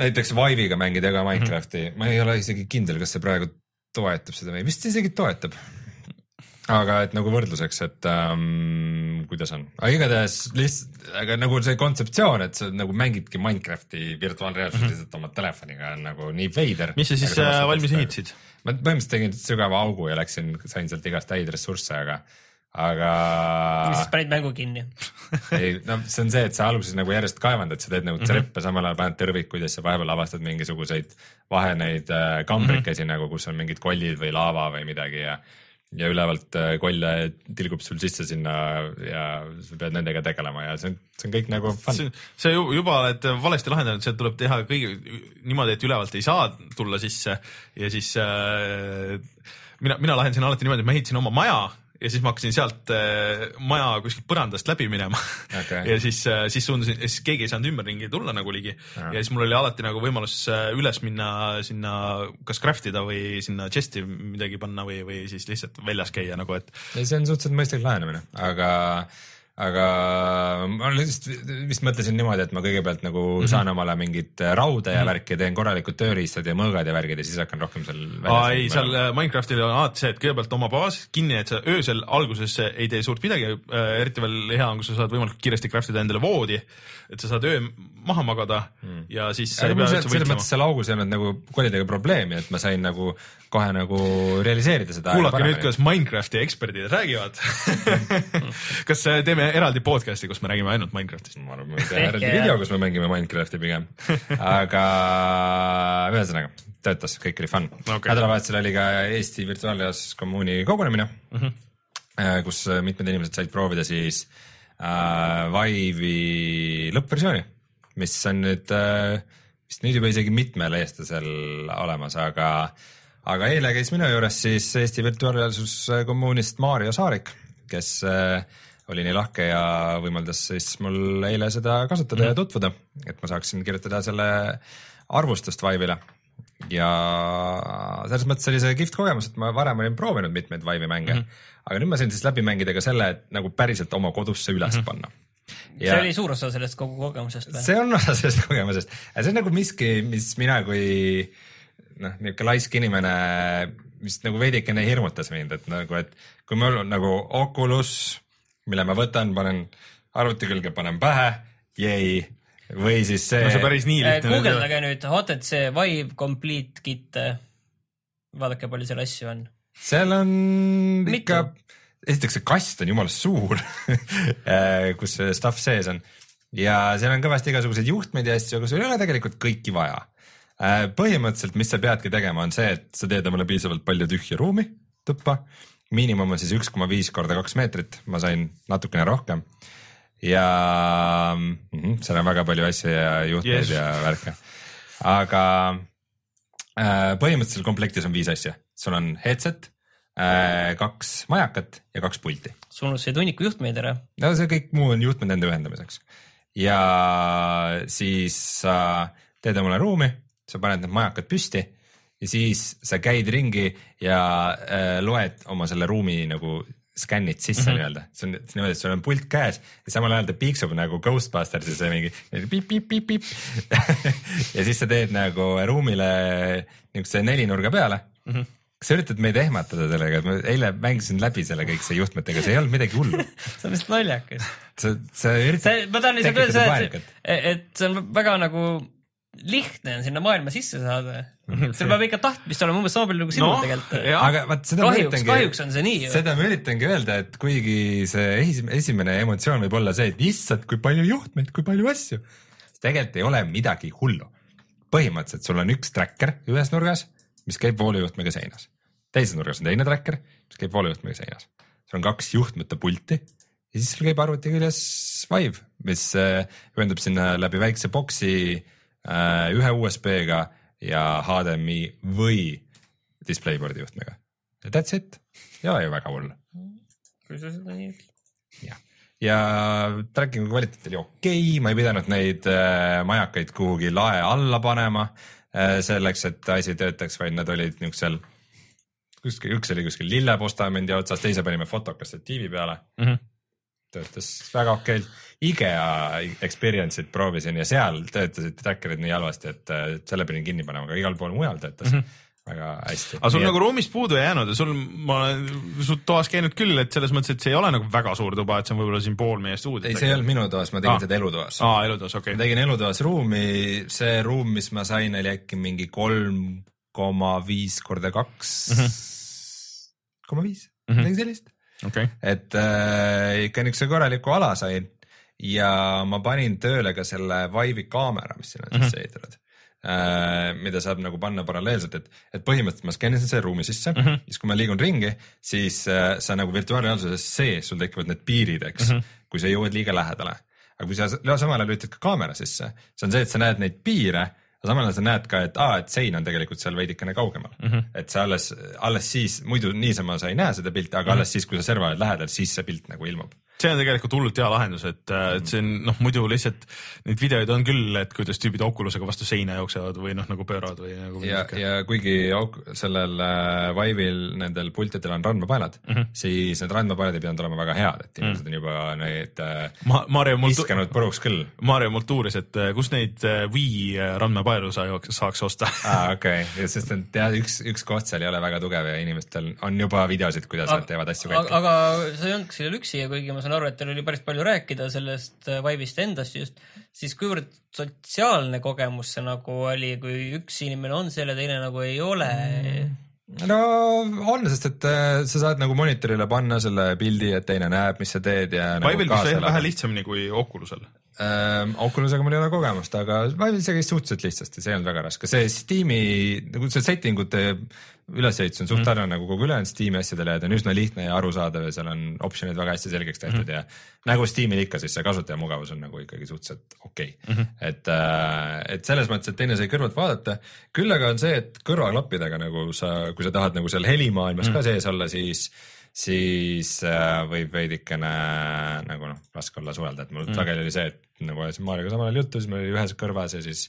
näiteks Vive'iga mängida ka Minecrafti mm, -hmm. ma ei ole isegi kindel, kas see praegu toetab seda või vist isegi toetab. Aga et nagu võrdluseks, et ähm, kuidas on, aga igatahes lihtsalt, aga nagu see kontseptsioon, et sa nagu mängidki Minecrafti virtuaalreaalsuses mm -hmm. lihtsalt oma telefoniga on nagu nii veider. mis sa siis äh, valmis ehitasid? ma põhimõtteliselt tegin sügava augu ja läksin, sain sealt igast häid ressursse, aga, aga siis panid mängu kinni. ei, no see on see, et sa alguses nagu järjest kaevandad, sa teed nagu treppe, samal ajal paned tõrvikuid ja siis sa vahepeal avastad mingisuguseid vaheneid äh, kambrikesi mm -hmm. nagu, kus on mingid kollid või laava või midagi ja ja ülevalt äh, kolle tilgub sul sisse sinna ja sa pead nendega tegelema ja see on, see on kõik nagu fun. see, see ju- juba oled valesti lahendanud, sealt tuleb teha kõige niimoodi, et ülevalt ei saa tulla sisse ja siis äh, mina, mina lahendasin alati niimoodi, et ma ehitasin oma maja ja siis ma hakkasin sealt äh, maja kuskilt põrandast läbi minema. Okei. ja siis äh,, siis suundusin, siis keegi ei saanud ümberringi tulla nagu ligi. Ja siis mul oli alati nagu võimalus äh, üles minna sinna kas craft ida või sinna chest'i midagi panna või, või siis lihtsalt väljas käia nagu, et ja see on suhteliselt mõistlik lähenemine, aga, aga ma lihtsalt vist mõtlesin niimoodi, et ma kõigepealt nagu mm -hmm. saan omale mingit rauda ja värki, teen korralikud tööriistad ja mõõgad ja värgid ja siis hakkan rohkem seal. aa ei, seal äh, Minecraftil on alati see, et kõigepealt oma baas kinni, et sa öösel alguses ei tee suurt midagi, eriti veel hea on, kui sa saad võimalikult kiiresti craft ida endale voodi, et sa saad öö maha magada mm. ja siis selles mõttes. seal augus ei olnud nagu kolidega probleemi, et ma sain nagu kohe nagu realiseerida seda. kuulake nüüd, kuidas Minecrafti eksperdid räägivad. kas äh, teeme eraldi podcast'i, kus me räägime ainult Minecraftist? ma arvan, et me teeme eraldi video, kus me mängime Minecrafti pigem, aga ühesõnaga töötas, kõik oli fun okay.. nädalavahetusel oli ka Eesti Virtuaalreaalsus kommuuni kogunemine mm, Mhm. -hmm. kus mitmed inimesed said proovida siis äh, Vive'i lõppversiooni, mis on nüüd äh, vist nüüd juba isegi mitmel eestlasel olemas, aga aga eile käis minu juures siis Eesti Virtuaalreaalsus kommuunist Maarjo Saarik, kes äh, oli nii lahke ja võimaldas siis mul eile seda kasutada mm. ja tutvuda, et ma saaksin kirjutada selle arvustust Vive'ile. ja selles mõttes oli see kihvt kogemus, et ma varem olin proovinud mitmeid Vive'i mänge mm, -hmm. aga nüüd ma sain siis läbi mängida ka selle, et nagu päriselt oma kodusse üles mm -hmm. panna. see oli suur osa sellest kogu kogemusest või? see on osa sellest kogemusest, see on nagu miski, mis mina kui noh, niisugune laisk inimene, mis nagu veidikene hirmutas mind, et nagu, et kui mul on nagu Oculus, mille ma võtan, panen arvuti külge, panen pähe, jäi, või siis see no see päris nii lihtne ole. guugeldage Äh, nüüd HTC Vive Complete Kit. vaadake, palju seal asju on. seal on Mitu? ikka, esiteks see kast on jumala suur, kus see stuff sees on ja seal on kõvasti igasuguseid juhtmeid ja asju, aga sul ei ole tegelikult kõiki vaja. põhimõtteliselt, mis sa peadki tegema, on see, et sa teed omale piisavalt palju tühja ruumi tuppa, miinimum on siis üks koma viis korda kaks meetrit, ma sain natukene rohkem ja mm -hmm, seal on väga palju asju ja juhtmeid Yes. ja värke, aga äh, põhimõtteliselt komplektis on viis asja, sul on headset äh,, kaks majakat ja kaks pulti. sul unustasid hunniku juhtmeid ära. no see kõik muu on juhtmed nende ühendamiseks ja siis sa teed omale ruumi, sa paned need majakad püsti ja siis sa käid ringi ja äh, loed oma selle ruumi nagu skännid sisse mm -hmm. nii-öelda, see on niimoodi, et sul on pult käes ja samal ajal ta piiksub nagu Ghostbustersis või mingi piip-piip-piip-piip ja siis sa teed nagu ruumile niisuguse nelinurga peale mm. -hmm sa üritad meid ehmatada sellega, et ma eile mängisin läbi selle kõik see juhtmetega, see ei olnud midagi hullu. see on lihtsalt naljakas. sa, sa üritad. ma tahan lihtsalt öelda seda, et, et see on väga nagu lihtne on sinna maailma sisse saada. sul peab ikka tahtmist olema umbes sama palju nagu sinul no, tegelikult. aga vaat seda kahjuks, ma üritangi. kahjuks on see nii. seda ma üritangi öelda, et kuigi see esimene emotsioon võib olla see, et issand, kui palju juhtmeid, kui palju asju. tegelikult ei ole midagi hullu. põhimõtteliselt sul on üks tracker ühes nurgas mis käib voolujuhtmega seinas. teises nurgas on teine tracker, mis käib voolujuhtmega seinas. sul on kaks juhtmete pulti ja siis sul käib arvuti küljes Vive, mis äh, ühendab sinna läbi väikse boksi äh, ühe USB-ga ja HDMI või DisplayPorti juhtmega. ja that's it, ei ole ju väga hull. kui sa seda nii ütled. jah, ja tracking'u kvaliteet oli okei okay,, ma ei pidanud neid äh, majakaid kuhugi lae alla panema Äh, selleks, et asi töötaks, vaid nad olid niisugusel kuskil, üks oli kuskil lillepostamendi otsas, teise panime fotokast tiivi peale mm. -hmm. Töötas väga okeilt. IKEA experience'it proovisin ja seal töötasid tracker'id nii halvasti, et selle pidin kinni panema, aga igal pool mujal töötas mm. -hmm väga hästi. aga sul Nii nagu et... ruumist puudu ei jäänud ja sul, ma olen su toas käinud küll, et selles mõttes, et see ei ole nagu väga suur tuba, et see on võib-olla siin pool meie stuudiot. ei, see ei olnud minu toas, ma tegin ah. seda elutoas. aa, elutoas, okei okay.. ma tegin elutoas ruumi, see ruum, mis ma sain, oli äkki mingi kolm koma viis korda kaks mhm. koma viis, Mhm. midagi sellist okay.. et äh, ikka niisuguse korraliku ala sain ja ma panin tööle ka selle Vive'i kaamera, mis siin on Mhm. sisse ehitatud äh, mida saab nagu panna paralleelselt, et, et põhimõtteliselt ma skännisin selle ruumi sisse mm, -hmm. siis kui ma liigun ringi, siis äh, sa nagu virtuaalreaalsuses sees, sul tekivad need piirid, eks mm, -hmm. kui sa jõuad liiga lähedale. aga kui sa samal ajal lülitad ka kaamera sisse, see on see, et sa näed neid piire aga samal ajal sa näed ka, et aa, et sein on tegelikult seal veidikene kaugemal mm. -hmm. et sa alles, alles siis, muidu niisama sa ei näe seda pilti, aga mm -hmm. alles siis, kui sa serva oled lähedal, siis see pilt nagu ilmub see on tegelikult hullult hea lahendus, et, et see on noh, muidu lihtsalt neid videoid on küll, et kuidas tüübid Oculusega vastu seina jooksevad või noh, nagu pööravad või nagu. ja, ja kuigi sellel äh, Vive'il nendel pultidel on randmepaelad mm, -hmm. siis need randmepaelad ei pidanud olema väga head, et inimesed mm -hmm. on juba neid äh, Ma, Mario viskanud puruks küll. Mario mult uuris, et äh, kus neid Wii randmepaelu sa saaks osta aa, okei okay., sest et jah, üks, üks koht seal ei ole väga tugev ja inimestel on juba videosid, kuidas aga, nad teevad asju aga sa ei olnud seal üksi ja kuigi ma saan aru, et teil oli päris palju rääkida sellest äh, Vive'ist endast just, siis kuivõrd sotsiaalne kogemus see nagu oli, kui üks inimene on seal ja teine nagu ei ole mm.? no on, sest et äh, sa saad nagu monitorile panna selle pildi, et teine näeb, mis sa teed ja nagu. Vive'il vist vähe, vähe lihtsamini kui Oculusel ähm,. Oculusega mul ei ole kogemust, aga see käis suhteliselt lihtsasti, see ei olnud väga raske, see Steam'i nagu see setting ute ülesehitus on suht sarnane mm. nagu kogu ülejäänud Steam'i asjadele ja ta on üsna lihtne ja arusaadav ja seal on optsioonid väga hästi selgeks tehtud mm ja nagu Steam'il ikka, siis see kasutajamugavus on nagu ikkagi suhteliselt okei okay. mm. -hmm. et, äh, et selles mõttes, et teine sai kõrvalt vaadata, küll aga on see, et kõrvaklappidega nagu sa, kui sa tahad nagu seal helimaailmas mm ka sees olla, siis siis äh, võib veidikene nagu noh, raske olla suhelda, et mul mm. sageli oli see, et nagu ajasin Maarjaga samal ajal juttu, siis mul oli ühes kõrvas ja siis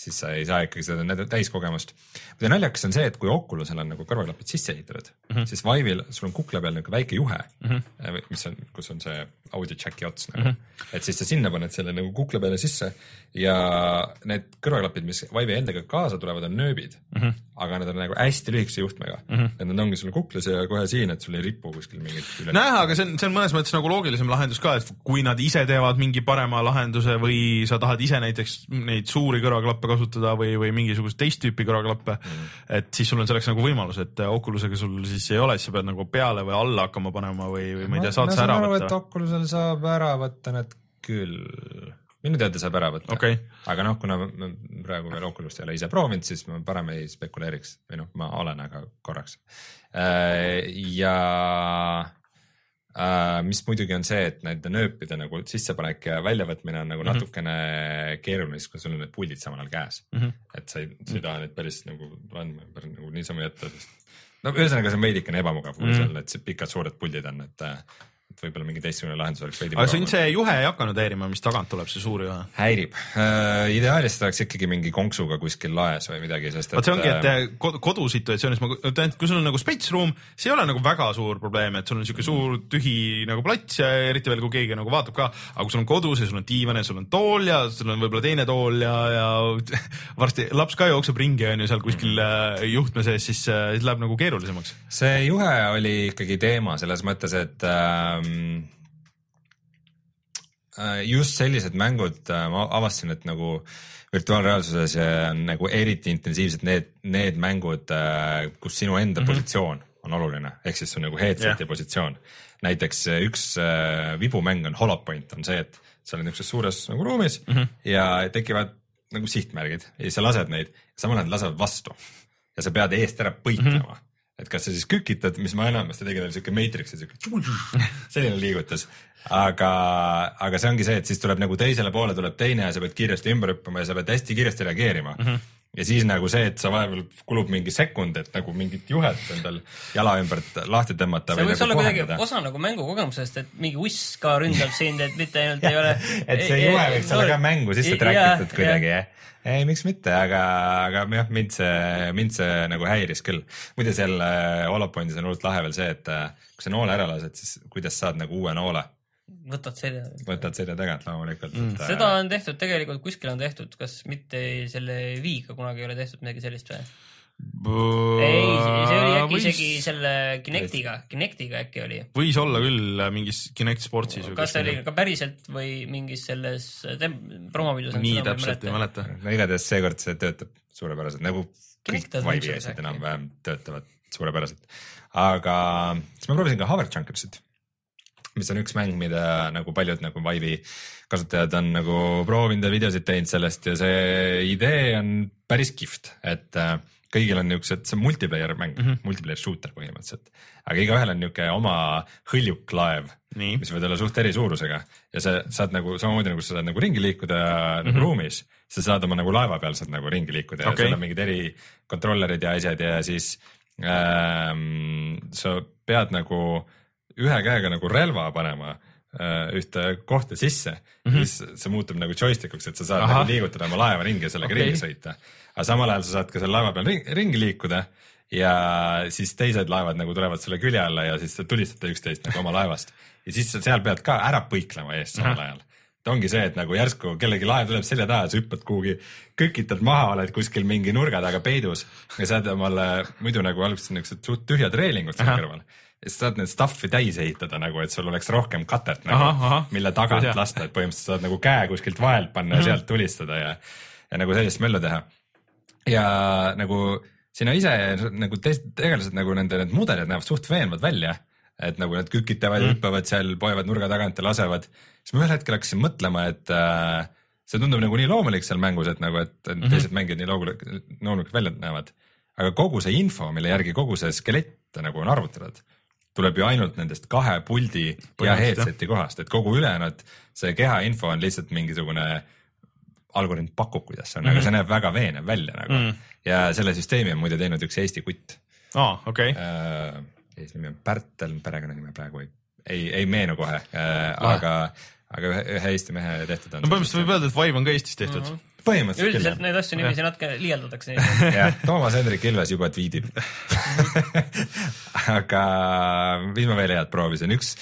siis sa ei saa ikkagi seda täiskogemust. muide naljakas on see, et kui Oculusel on nagu kõrvaklapid sisse ehitatud mm, -hmm. siis Vive'il sul on kukla peal niisugune väike juhe mm, -hmm. mis on, kus on see audio jack'i ots nagu mm, -hmm. et siis sa sinna paned selle nagu kukla peale sisse ja need kõrvaklapid, mis Vive'i endaga kaasa tulevad, on nööbid mm, -hmm. aga nad on nagu hästi lühikese juhtmega mm. -hmm. et nad ongi sul kuklas ja kohe siin, et sul ei ripu kuskil mingit üle. nojah, aga see on, see on mõnes mõttes nagu loogilisem lahendus ka, et kui nad ise teevad mingi parema lahenduse või sa tahad ise näiteks neid suuri kõrvaklappe kasutada või, või mingisugust teist tüüpi kõrvaklappe mm, et siis sul on selleks nagu võimalus, et Oculusega sul siis ei ole, siis sa pead nagu peale või alla hakkama panema või, või ma ei tea, saad sa ära võtta. Oculusel saab ära võtta need küll minu teada saab ära võtta okay., aga noh, kuna ma praegu veel Oculus't ei ole ise proovinud, siis ma parem ei spekuleeriks või noh, ma olen, aga korraks. ja Uh, mis muidugi on see, et nende nööpide nagu sissepanek ja väljavõtmine on nagu mm -hmm. natukene keeruline, siis kui sul on need puldid samal ajal käes mm. -hmm. et sa ei, sa ei taha neid päris nagu andma nagu niisama jätta, sest no ühesõnaga, see on veidikene ebamugav, kui mm -hmm. seal need pikad suured puldid on, et et võib-olla mingi teistsugune lahendus oleks veidi aga sind see juhe ei hakanud häirima, mis tagant tuleb, see suur juhe? häirib äh,. ideaalis ta oleks ikkagi mingi konksuga kuskil laes või midagi, sest et. vot see ongi, et äh, kod- kodusituatsioonis ma ette, kui sul on nagu spets room, see ei ole nagu väga suur probleem, et sul on siuke suur tühi nagu plats ja eriti veel, kui keegi nagu vaatab ka, aga kui sul on kodus ja sul on diivan ja sul on tool ja sul on võib-olla teine tool ja, ja varsti laps ka jookseb ringi on ju seal kuskil äh, juhtme sees, siis, äh, siis läheb nagu keerulisemaks. see juhe oli ikkagi teema selles mõttes, et ähm, äh, just sellised mängud äh, ma avastasin, et nagu virtuaalreaalsuses äh, on nagu eriti intensiivsed need, need mängud, kus sinu enda mm -hmm. positsioon on oluline, ehk siis su nagu headset'i yeah. positsioon. näiteks üks äh, vibumäng on Holopoint on see, et sa oled niisuguses suures nagu ruumis mm -hmm. ja tekivad nagu sihtmärgid ja siis sa lased neid, samal ajal lasevad vastu ja sa pead eest ära põiklema mm. -hmm et kas sa siis kükitad, mis ma enamasti oli siuke Matrixi siuke selline liigutus, aga, aga see ongi see, et siis tuleb nagu teisele poole tuleb teine ja sa pead kiiresti ümber hüppama ja sa pead hästi kiiresti reageerima. Mm. -hmm ja siis nagu see, et sa vahepeal kulub mingi sekund, et nagu mingit juhet endal jala ümbert lahti tõmmata. see võiks nagu olla kuidagi osa nagu mängukogemusest, et mingi uss ka ründab sind, et mitte ainult ei ole. et see juhe võiks olla ka mängu sisse träkitud kuidagi jah? ei, miks mitte, aga, aga jah, mind see, mind see nagu häiris küll. muide, seal äh, Holopointis on hullult lahe veel see, et äh, kui sa noole ära lased, siis kuidas saad nagu uue noole, võtad selja. võtad selja tagant loomulikult Mm. et, äh, seda on tehtud tegelikult, kuskil on tehtud, kas mitte selle Viiga kunagi ei ole tehtud midagi sellist või? ei, see oli äkki võis, isegi selle Kinectiga, Kinectiga äkki oli. võis olla küll äh, mingis Kinect Sportsis. kas see oli ka päriselt või mingis selles tem- promovideos? nii täpselt ei mäleta. no igatahes seekord see töötab suurepäraselt, nagu kõik Kinect on Vive'i asjad enam-vähem töötavad suurepäraselt. aga siis ma proovisin ka Hover Junkersit, mis on üks mäng, mida nagu paljud nagu Vive'i kasutajad on nagu proovinud ja videosid teinud sellest ja see idee on päris kihvt, et äh, kõigil on niisugused, see on multiplayer mäng mm, -hmm. multiplayer shooter põhimõtteliselt, aga igaühel on niisugune oma hõljuklaev mis võivad olla suht eri suurusega ja sa saad nagu samamoodi nagu sa saad nagu ringi liikuda mm -hmm. nagu ruumis, sa saad oma nagu laeva peal saad nagu ringi liikuda ja Okei. seal on mingid eri kontrollerid ja asjad ja siis ähm, sa pead nagu ühe käega nagu relva panema äh, ühte kohta sisse mm, -hmm. siis see muutub nagu joystikuks, et sa saad. Aha. nagu liigutada oma laeva ringi ja sellega okay. ringi sõita. aga samal ajal sa saad ka seal laeva peal ringi, ringi liikuda ja siis teised laevad nagu tulevad sulle külje alla ja siis te tulistate üksteist nagu oma laevast ja siis sa seal pead ka ära põiklema eest samal Ahah. ajal et ongi see, et nagu järsku kellegi laev tuleb selja taha sa hüppad kuhugi, kõkitad maha, oled kuskil mingi nurga taga peidus ja saad omale muidu nagu alguses niisugused suht tühjad reelingud seal kõrval. Ja siis saad need stuff'i täis ehitada nagu, et sul oleks rohkem katet nagu, mille tagant hea. lasta, et põhimõtteliselt saad nagu käe kuskilt vahelt panna ja sealt tulistada ja, ja nagu sellist möllu teha. ja nagu sina ise nagu teised tegelased nagu nende need mudelid näevad suht veenvad välja, et nagu nad kükitavad ja hüppavad seal, poevad nurga tagant ja lasevad. siis ma ühel hetkel hakkasin mõtlema, et äh, see tundub nagu nii loomulik seal mängus, et nagu, et mm -hmm. teised mängijad nii loomulik, loomulikult välja näevad. aga kogu see info, mille järgi kogu see skelett nagu on arvutatud, tuleb ju ainult nendest kahe puldi ja headset'i kohast, et kogu ülejäänud see keha info on lihtsalt mingisugune algoritm pakub, kuidas see on mm, -hmm. aga see näeb väga veenev välja nagu mm. -hmm. ja selle süsteemi on muide teinud üks Eesti kutt aa, okei. äh,. eesnimi on Pärtel, perekonnanime praegu ei, ei, ei meenu kohe äh,, aga, aga ühe, ühe Eesti mehe tehtud on. no põhimõtteliselt võib öelda, et Vive on ka Eestis tehtud mm. -hmm. Põhimõtteliselt üldiselt küll neid asju niiviisi natuke liialdatakse. jah, Toomas Hendrik Ilves juba tweetib. aga mis ma veel head proovisin, üks.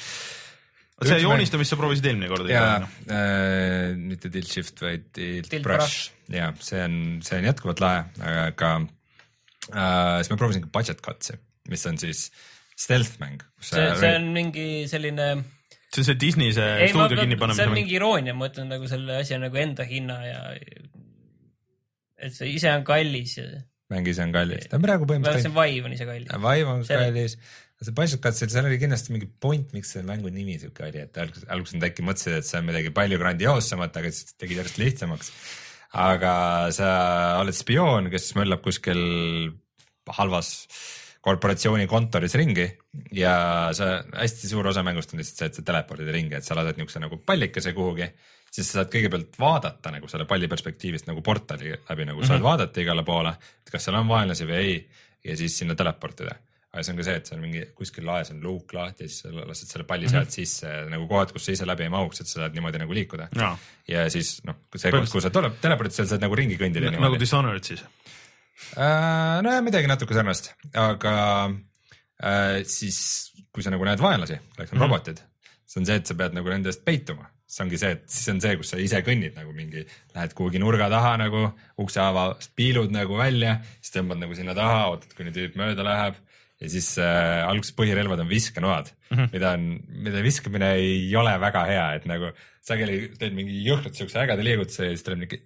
see joonistamist sa proovisid eelmine kord. ja äh, mitte tilt shift, vaid tilt, Tilt brush, brush. ja see on, see on jätkuvalt lahe, aga äh, siis ma proovisin ka budget cut'i, mis on siis stealth mäng. see, see on mingi selline. See on see Disney see ei, stuudio see kinnipanemise on mäng. mingi iroonia, ma ütlen nagu selle asja nagu enda hinna ja. et see ise on kallis ja, mäng ise on kallis, ta on praegu vähemalt see põhimõtteliselt Vive on ise kallis. Vive on Selle- kallis, see budget cut'il, seal oli kindlasti mingi point, miks see mängu nimi siuke oli, et alguses, alguses nad äkki mõtlesid, et see on midagi palju grandioossemat, aga siis tegid järjest lihtsamaks. aga sa oled spioon, kes möllab kuskil halvas korporatsiooni kontoris ringi ja sa, hästi suur osa mängust on lihtsalt see, et sa telepordid ringi, et sa lased niisuguse nagu pallikese kuhugi, siis sa saad kõigepealt vaadata nagu selle palli perspektiivist nagu portali läbi nagu mm -hmm. saad vaadata igale poole, et kas seal on vaenlasi või ei ja siis sinna teleportida. aga see on ka see, et seal mingi kuskil laes on luuk lahti, siis sa lased selle palli Mhm. sealt sisse ja nagu kohad, kus sa ise läbi ei mahuks, et sa saad niimoodi nagu liikuda. Ja siis noh, see koht, kuhu sa tuleb, telepordid seal, saad nagu ringi kõndida nagu. Dishonored siis. Äh, nojah, midagi natuke sarnast, aga siis, kui sa nagu näed vaenlasi, kelleks on mm -hmm. robotid, see on see, et sa pead nagu nende eest peituma. see ongi see, et siis on see, kus sa ise kõnnid nagu mingi, lähed kuhugi nurga taha nagu, ukse avast piilud nagu välja, siis tõmbad nagu sinna taha, ootad, kuni tüüp mööda läheb ja siis äh, alguses põhirelvad on viskenoad mm, -hmm. mida on, mida viskamine ei ole väga hea, et nagu sageli teed mingi jõhkralt siukse ägeda liigutuse ja siis tuleb mingi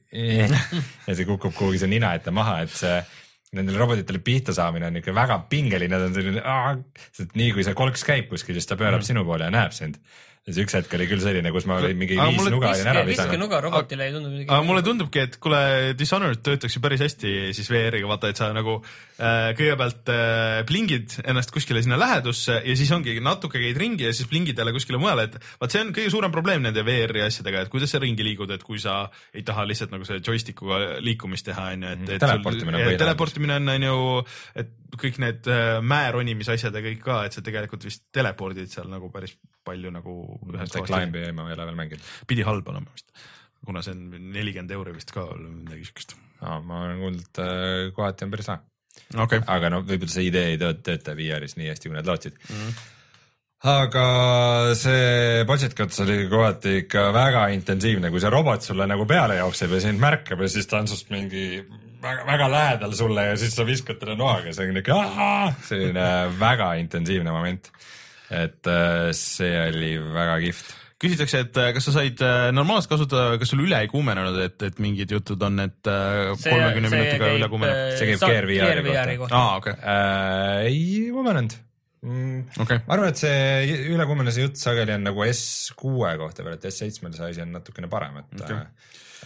ja see kukub kuhugi su nina ette maha, et see nendele robotitele pihta saamine on ikka väga pingeline, ta on selline, sest nii kui see kolks käib kuskil, siis ta pöörab mm. sinu poole ja näeb sind. Siis üks hetk oli küll selline, kus ma olin mingi Aga viis nuga olin ära visanud. viskenuga robotile ei tundu midagi. aga mulle tundubki, et kuule, Dishonored töötaks ju päris hästi siis VR-iga, vaata, et sa nagu äh, kõigepealt äh, plingid ennast kuskile sinna lähedusse ja siis ongi natuke käid ringi ja siis plingid jälle kuskile mujale, et vaat see on kõige suurem probleem nende VR-i asjadega, et kuidas sa ringi liigud, et kui sa ei taha lihtsalt nagu selle joystick'uga liikumist teha, on ju, et, et Teleportimine on põhilahendus. teleportimine on, on ju, et kõik need äh, mäeronimise asjad ja kõik ka, et sa tegelikult vist telepordid seal nagu päris palju nagu kohast Climbi ma ei ole veel mänginud. pidi halb olema vist, kuna see on nelikümmend euri vist ka või midagi siukest. ma olen kuulnud, et kohati on päris lahe. okei okay., aga no võib-olla see idee ei tööta, VR-is nii hästi, kui nad lootsid mm. -hmm. aga see budget cuts oli kohati ikka väga intensiivne, kui see robot sulle nagu peale jookseb ja sind märkab ja siis ta on sinust mingi väga, väga lähedal sulle ja siis sa viskad talle noaga, see on niuke selline väga intensiivne moment. et äh, see oli väga kihvt küsitakse, et äh, kas sa said äh, normaalselt kasutada, kas sul üle ei kuumenenud, et, et mingid jutud on, et kolmekümne minutiga üle kuumeneb? See käib Gear VR-i kohta. aa, okei, äh,. ei kuumenenud mm,. okei. ma arvan, et see ülekuumenemise jutt sageli on nagu S6 kohta veel, et S7-l see asi on natukene parem, et okay.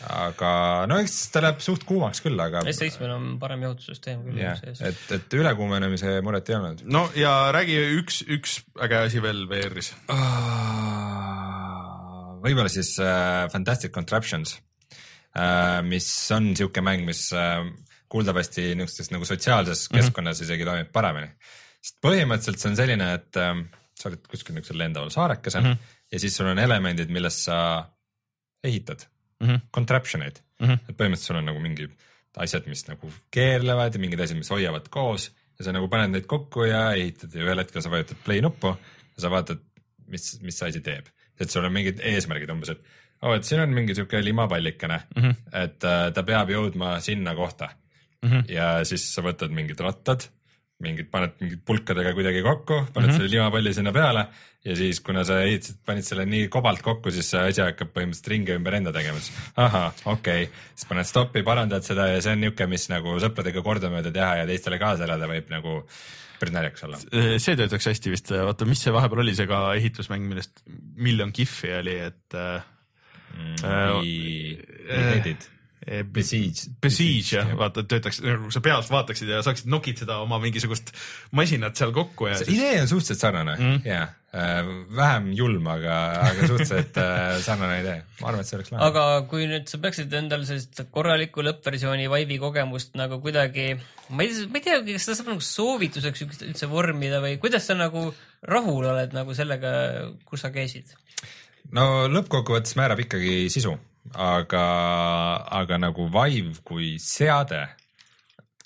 Aga no eks ta läheb suht kuumaks küll, aga S7-l on parem jahutussüsteem küll sees. et, et ülekuumenemise muret ei olnud. no ja räägi üks, üks äge asi veel VR-is. võib-olla siis äh, Fantastic Contraptions äh,, mis on siuke mäng, mis äh, kuuldavasti niisugustes nagu sotsiaalses keskkonnas isegi toimib paremini. sest põhimõtteliselt see on selline, et äh, sa oled kuskil niisugusel lendaval saarekesel mm -hmm. ja siis sul on elemendid, millest sa ehitad mm. -hmm. contraption eid Mm -hmm. et põhimõtteliselt sul on nagu mingid asjad, mis nagu keerlevad ja mingid asjad, mis hoiavad koos ja sa nagu paned neid kokku ja ehitad ja ühel hetkel sa vajutad play nuppu ja sa vaatad, mis, mis see asi teeb. et sul on mingid eesmärgid umbes, et oo oh,, et siin on mingi sihuke limapallikene mm, -hmm. et äh, ta peab jõudma sinna kohta mm. -hmm. ja siis sa võtad mingid rattad, mingid, paned mingid pulkadega kuidagi kokku, paned mm -hmm. selle limapalli sinna peale ja siis, kuna sa ehitasid, panid selle nii kobalt kokku, siis see asi hakkab põhimõtteliselt ringi ümber enda tegema, siis ahah, okei okay., siis paned stoppi, parandad seda ja see on niisugune, mis nagu sõpradega kordamööda teha ja teistele kaasa elada võib nagu päris naljakas olla. see töötaks hästi vist, vaata, mis see vahepeal oli, see ka ehitusmäng, millest miljon kihvi oli, et äh, äh, Besiege. Besiege jah, vaata, et töötaks nagu sa peas vaataksid ja saaksid nokitseda oma mingisugust masinat seal kokku ja see siis idee on suhteliselt sarnane Mm. mm. ja äh, vähem julm, aga, aga suhteliselt äh, sarnane idee. ma arvan, et see oleks lahe. aga kui nüüd sa peaksid endale sellist korralikku lõppversiooni Vive'i kogemust nagu kuidagi, ma ei, ma ei teagi, kas seda saab nagu soovituseks üldse- üldse vormida või kuidas sa nagu rahul oled nagu sellega, kus sa käisid? no lõppkokkuvõttes määrab ikkagi sisu, aga, aga nagu Vive kui seade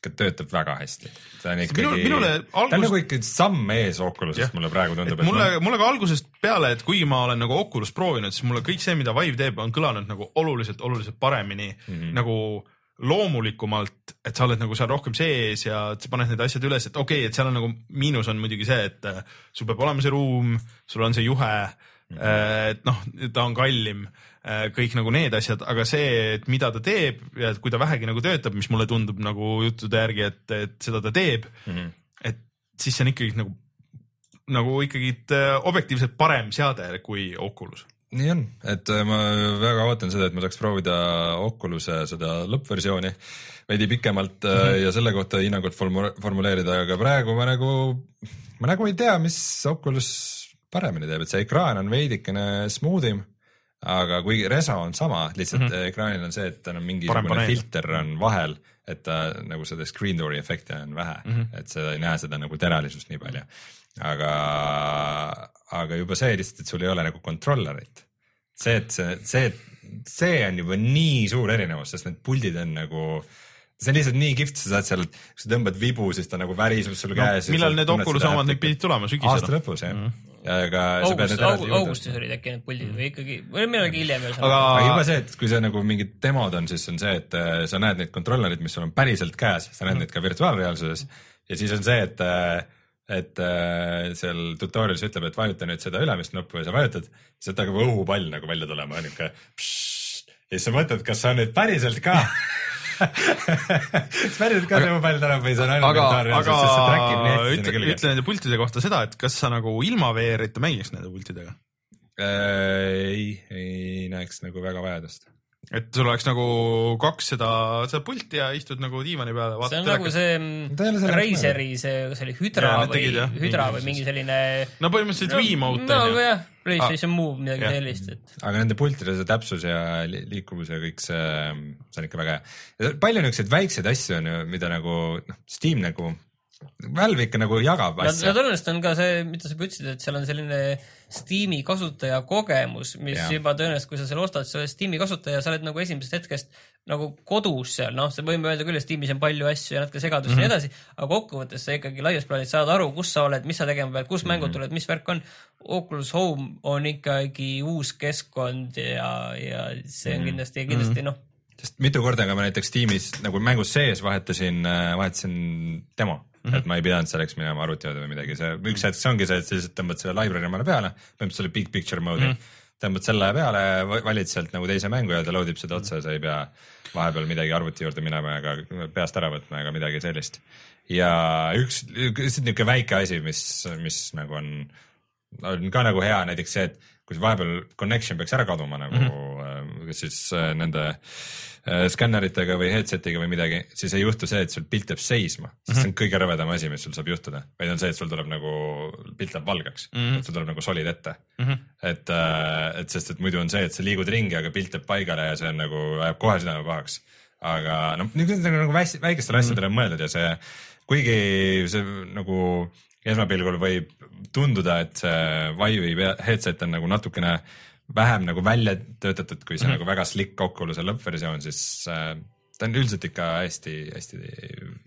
töötab väga hästi. ta on ikkagi, minule ta on nagu ikkagi samm ees. Oculusest, mulle praegu tundub. mulle, mulle ka algusest peale, et kui ma olen nagu Oculus proovinud, siis mulle kõik see, mida Vive teeb, on kõlanud nagu oluliselt, oluliselt paremini mm, -hmm. nagu loomulikumalt, et sa oled nagu seal rohkem sees ja sa paned need asjad üles, et okei okay,, et seal on nagu miinus on muidugi see, et äh, sul peab olema see ruum, sul on see juhe mm, -hmm. et noh, ta on kallim, kõik nagu need asjad, aga see, et mida ta teeb ja et kui ta vähegi nagu töötab, mis mulle tundub nagu juttude järgi, et, et seda ta teeb mm, -hmm. et siis see on ikkagi nagu nagu ikkagi äh, objektiivselt parem seade kui Oculus. nii on, et äh, ma väga ootan seda, et ma saaks proovida Oculus'e seda lõppversiooni veidi pikemalt mm -hmm. ja selle kohta hinnangut formu- formuleerida, aga praegu ma nagu, ma nagu ei tea, mis Oculus paremini teeb, et see ekraan on veidikene smooth im aga kuigi reso on sama, lihtsalt mm -hmm. ekraanil on see, et tal on mingisugune filter on vahel, et ta nagu seda screen door'i efekti on vähe mm, -hmm. et sa ei näe seda nagu teralisust nii palju. aga, aga juba see lihtsalt, et sul ei ole nagu controller'it. see, et see, see, see on juba nii suur erinevus, sest need puldid on nagu see on lihtsalt nii kihvt, sa saad seal, kui sa tõmbad vibu, siis ta nagu väriseb sul no, käes. millal need Oculus omad nüüd pidid tulema, aasta sügisel? lõpus jah mm, -hmm. Aga sa august, juurde augustis olid äkki need puldid või ikkagi, või millalgi hiljem aga ühesõnaga. aga juba see, et kui sa nagu mingid demod on, siis on see, et äh, sa näed neid kontrollerid, mis sul on päriselt käes, sa näed neid ka virtuaalreaalsuses ja siis on see, et äh, et äh, seal tutorial'is ütleb, et vajuta nüüd seda ülemist nuppu ja sa vajutad, siis hakkab õhupall nagu välja tulema, niuke. ja siis sa mõtled, kas see on nüüd päriselt ka kas päriselt ka see õhupall tuleb või see on ainult virtuaalreaalsus, sest see track ib nii hästi ütle, sinna külge ütle nende pultide kohta seda, et kas sa nagu ilma VR-ita mängiks nende pultidega? Äh, ei, ei näeks nagu väga vajadust. Et sul oleks nagu kaks seda, seda pulti ja istud nagu diivani peale. see on nagu see jaoks Razeri see, kas oli Hydra nad või Hydra või mingi selline. no põhimõtteliselt Wiimote no on ju. PlayStation Move, midagi Jah. sellist, et aga nende pultide see täpsus ja li- liikuvus ja kõik see, see on ikka väga hea. palju niisuguseid väikseid asju on ju, mida nagu noh, Steam nagu, Valve ikka nagu jagab ja ja asja. tõenäoliselt on ka see, mida sa ütlesid, et seal on selline Steam'i kasutaja kogemus, mis ja. juba tõenäoliselt, kui sa selle ostad, sa oled Steam'i kasutaja, sa oled nagu esimesest hetkest nagu kodus seal, noh, sa võime öelda küll, et Steamis on palju asju ja natuke segadust mm -hmm. ja nii edasi, aga kokkuvõttes sa ikkagi laias plaanis saad aru, kus sa oled, mis sa tegema pead, kus mängud mm -hmm. tulevad, mis värk on. Oculus Home on ikkagi uus keskkond ja, ja see on kindlasti, kindlasti noh, sest mitu korda ka ma näiteks tiimis nagu mängus sees vahetasin, vahetasin demo mm, -hmm. et ma ei pidanud selleks minema arvuti juurde või midagi, see üks hetk see ongi see, et sa lihtsalt tõmbad selle library omale peale, põhimõtteliselt selle big picture mode'i mm, -hmm. tõmbad selle peale, valid sealt nagu teise mängu ja ta load ib seda otse, sa ei pea vahepeal midagi arvuti juurde minema ega peast ära võtma ega midagi sellist. ja üks, lihtsalt niisugune väike asi, mis, mis nagu on, on ka nagu hea, näiteks see, et kui vahepeal connection peaks ära kaduma nagu mm -hmm. siis äh, nende äh, skänneritega või headset'iga või midagi, siis ei juhtu see, et sul pilt jääb seisma, sest see on kõige rõvedam asi, mis sul saab juhtuda, vaid on see, et sul tuleb nagu, pilt läheb valgeks mm, -hmm. et sul tuleb nagu solid ette mm. -hmm. et, et sest, et muidu on see, et sa liigud ringi, aga pilt jääb paigale ja see on nagu, ajab kohe südame pahaks. aga noh, niisugused nagu, väikestele asjadele on mõeldud ja see, kuigi see nagu esmapilgul võib tunduda, et see Vive'i headset on nagu natukene vähem nagu välja töötatud, kui see mm -hmm. nagu väga slick Oculus'e lõppversioon, siis äh, ta on üldiselt ikka hästi-hästi,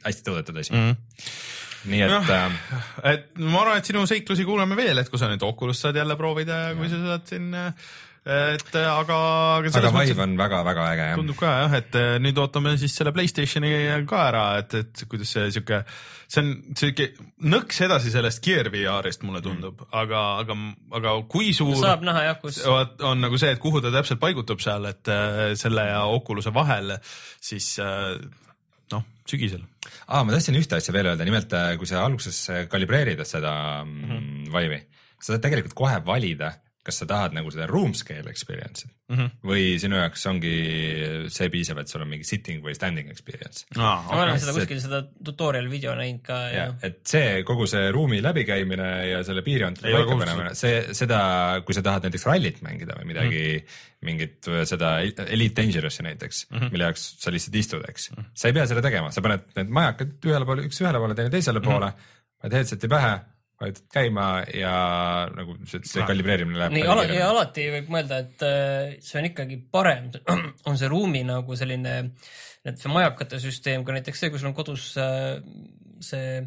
hästi toodetud asi mm. -hmm. nii et Jah. äh, et ma arvan, et sinu seiklusi kuuleme veel, et kui sa nüüd Oculus saad jälle proovida ja kui sa saad siin, et aga, aga aga selles mõttes Vive on väga-väga äge jah. tundub ka jah, et eh, nüüd ootame siis selle Playstationi ka ära, et, et kuidas see sihuke, see on sihuke nõks edasi sellest Gear VR-ist mulle tundub mm., aga, aga, aga kui suur saab näha jah, kus on nagu see, et kuhu ta täpselt paigutub seal, et äh, selle ja Oculus'e vahel, siis äh, noh, sügisel. aa, ma tahtsin ühte asja veel öelda, nimelt äh, kui sa alguses äh, kalibreerid seda mm -hmm. Vive'i, sa saad tegelikult kohe valida, kas sa tahad nagu seda room scale experience'i mm Mhm. -hmm. või sinu jaoks ongi see piisav, et sul on mingi sitting või standing experience. aa, ma olen seda kuskil seda tutorial video näinud ka ja, et see kogu see ruumi läbikäimine ja selle piirjoonte Ei ole paikapanemine, see, seda, kui sa tahad näiteks rallit mängida või midagi mm, -hmm. mingit seda Elite Dangerous'i näiteks mm, -hmm. mille jaoks sa lihtsalt istud, eks mm. -hmm. sa ei pea seda tegema, sa paned need majakad ühele poole, üks ühele poole, teine teisele mm -hmm. poole, paned headset'i pähe, vajutad käima ja nagu see, see kalibreerimine läheb nii ala, ja alati võib mõelda, et äh, see on ikkagi parem, on see ruumi nagu selline, et see majakate süsteem, ka näiteks see, kui sul on kodus äh, see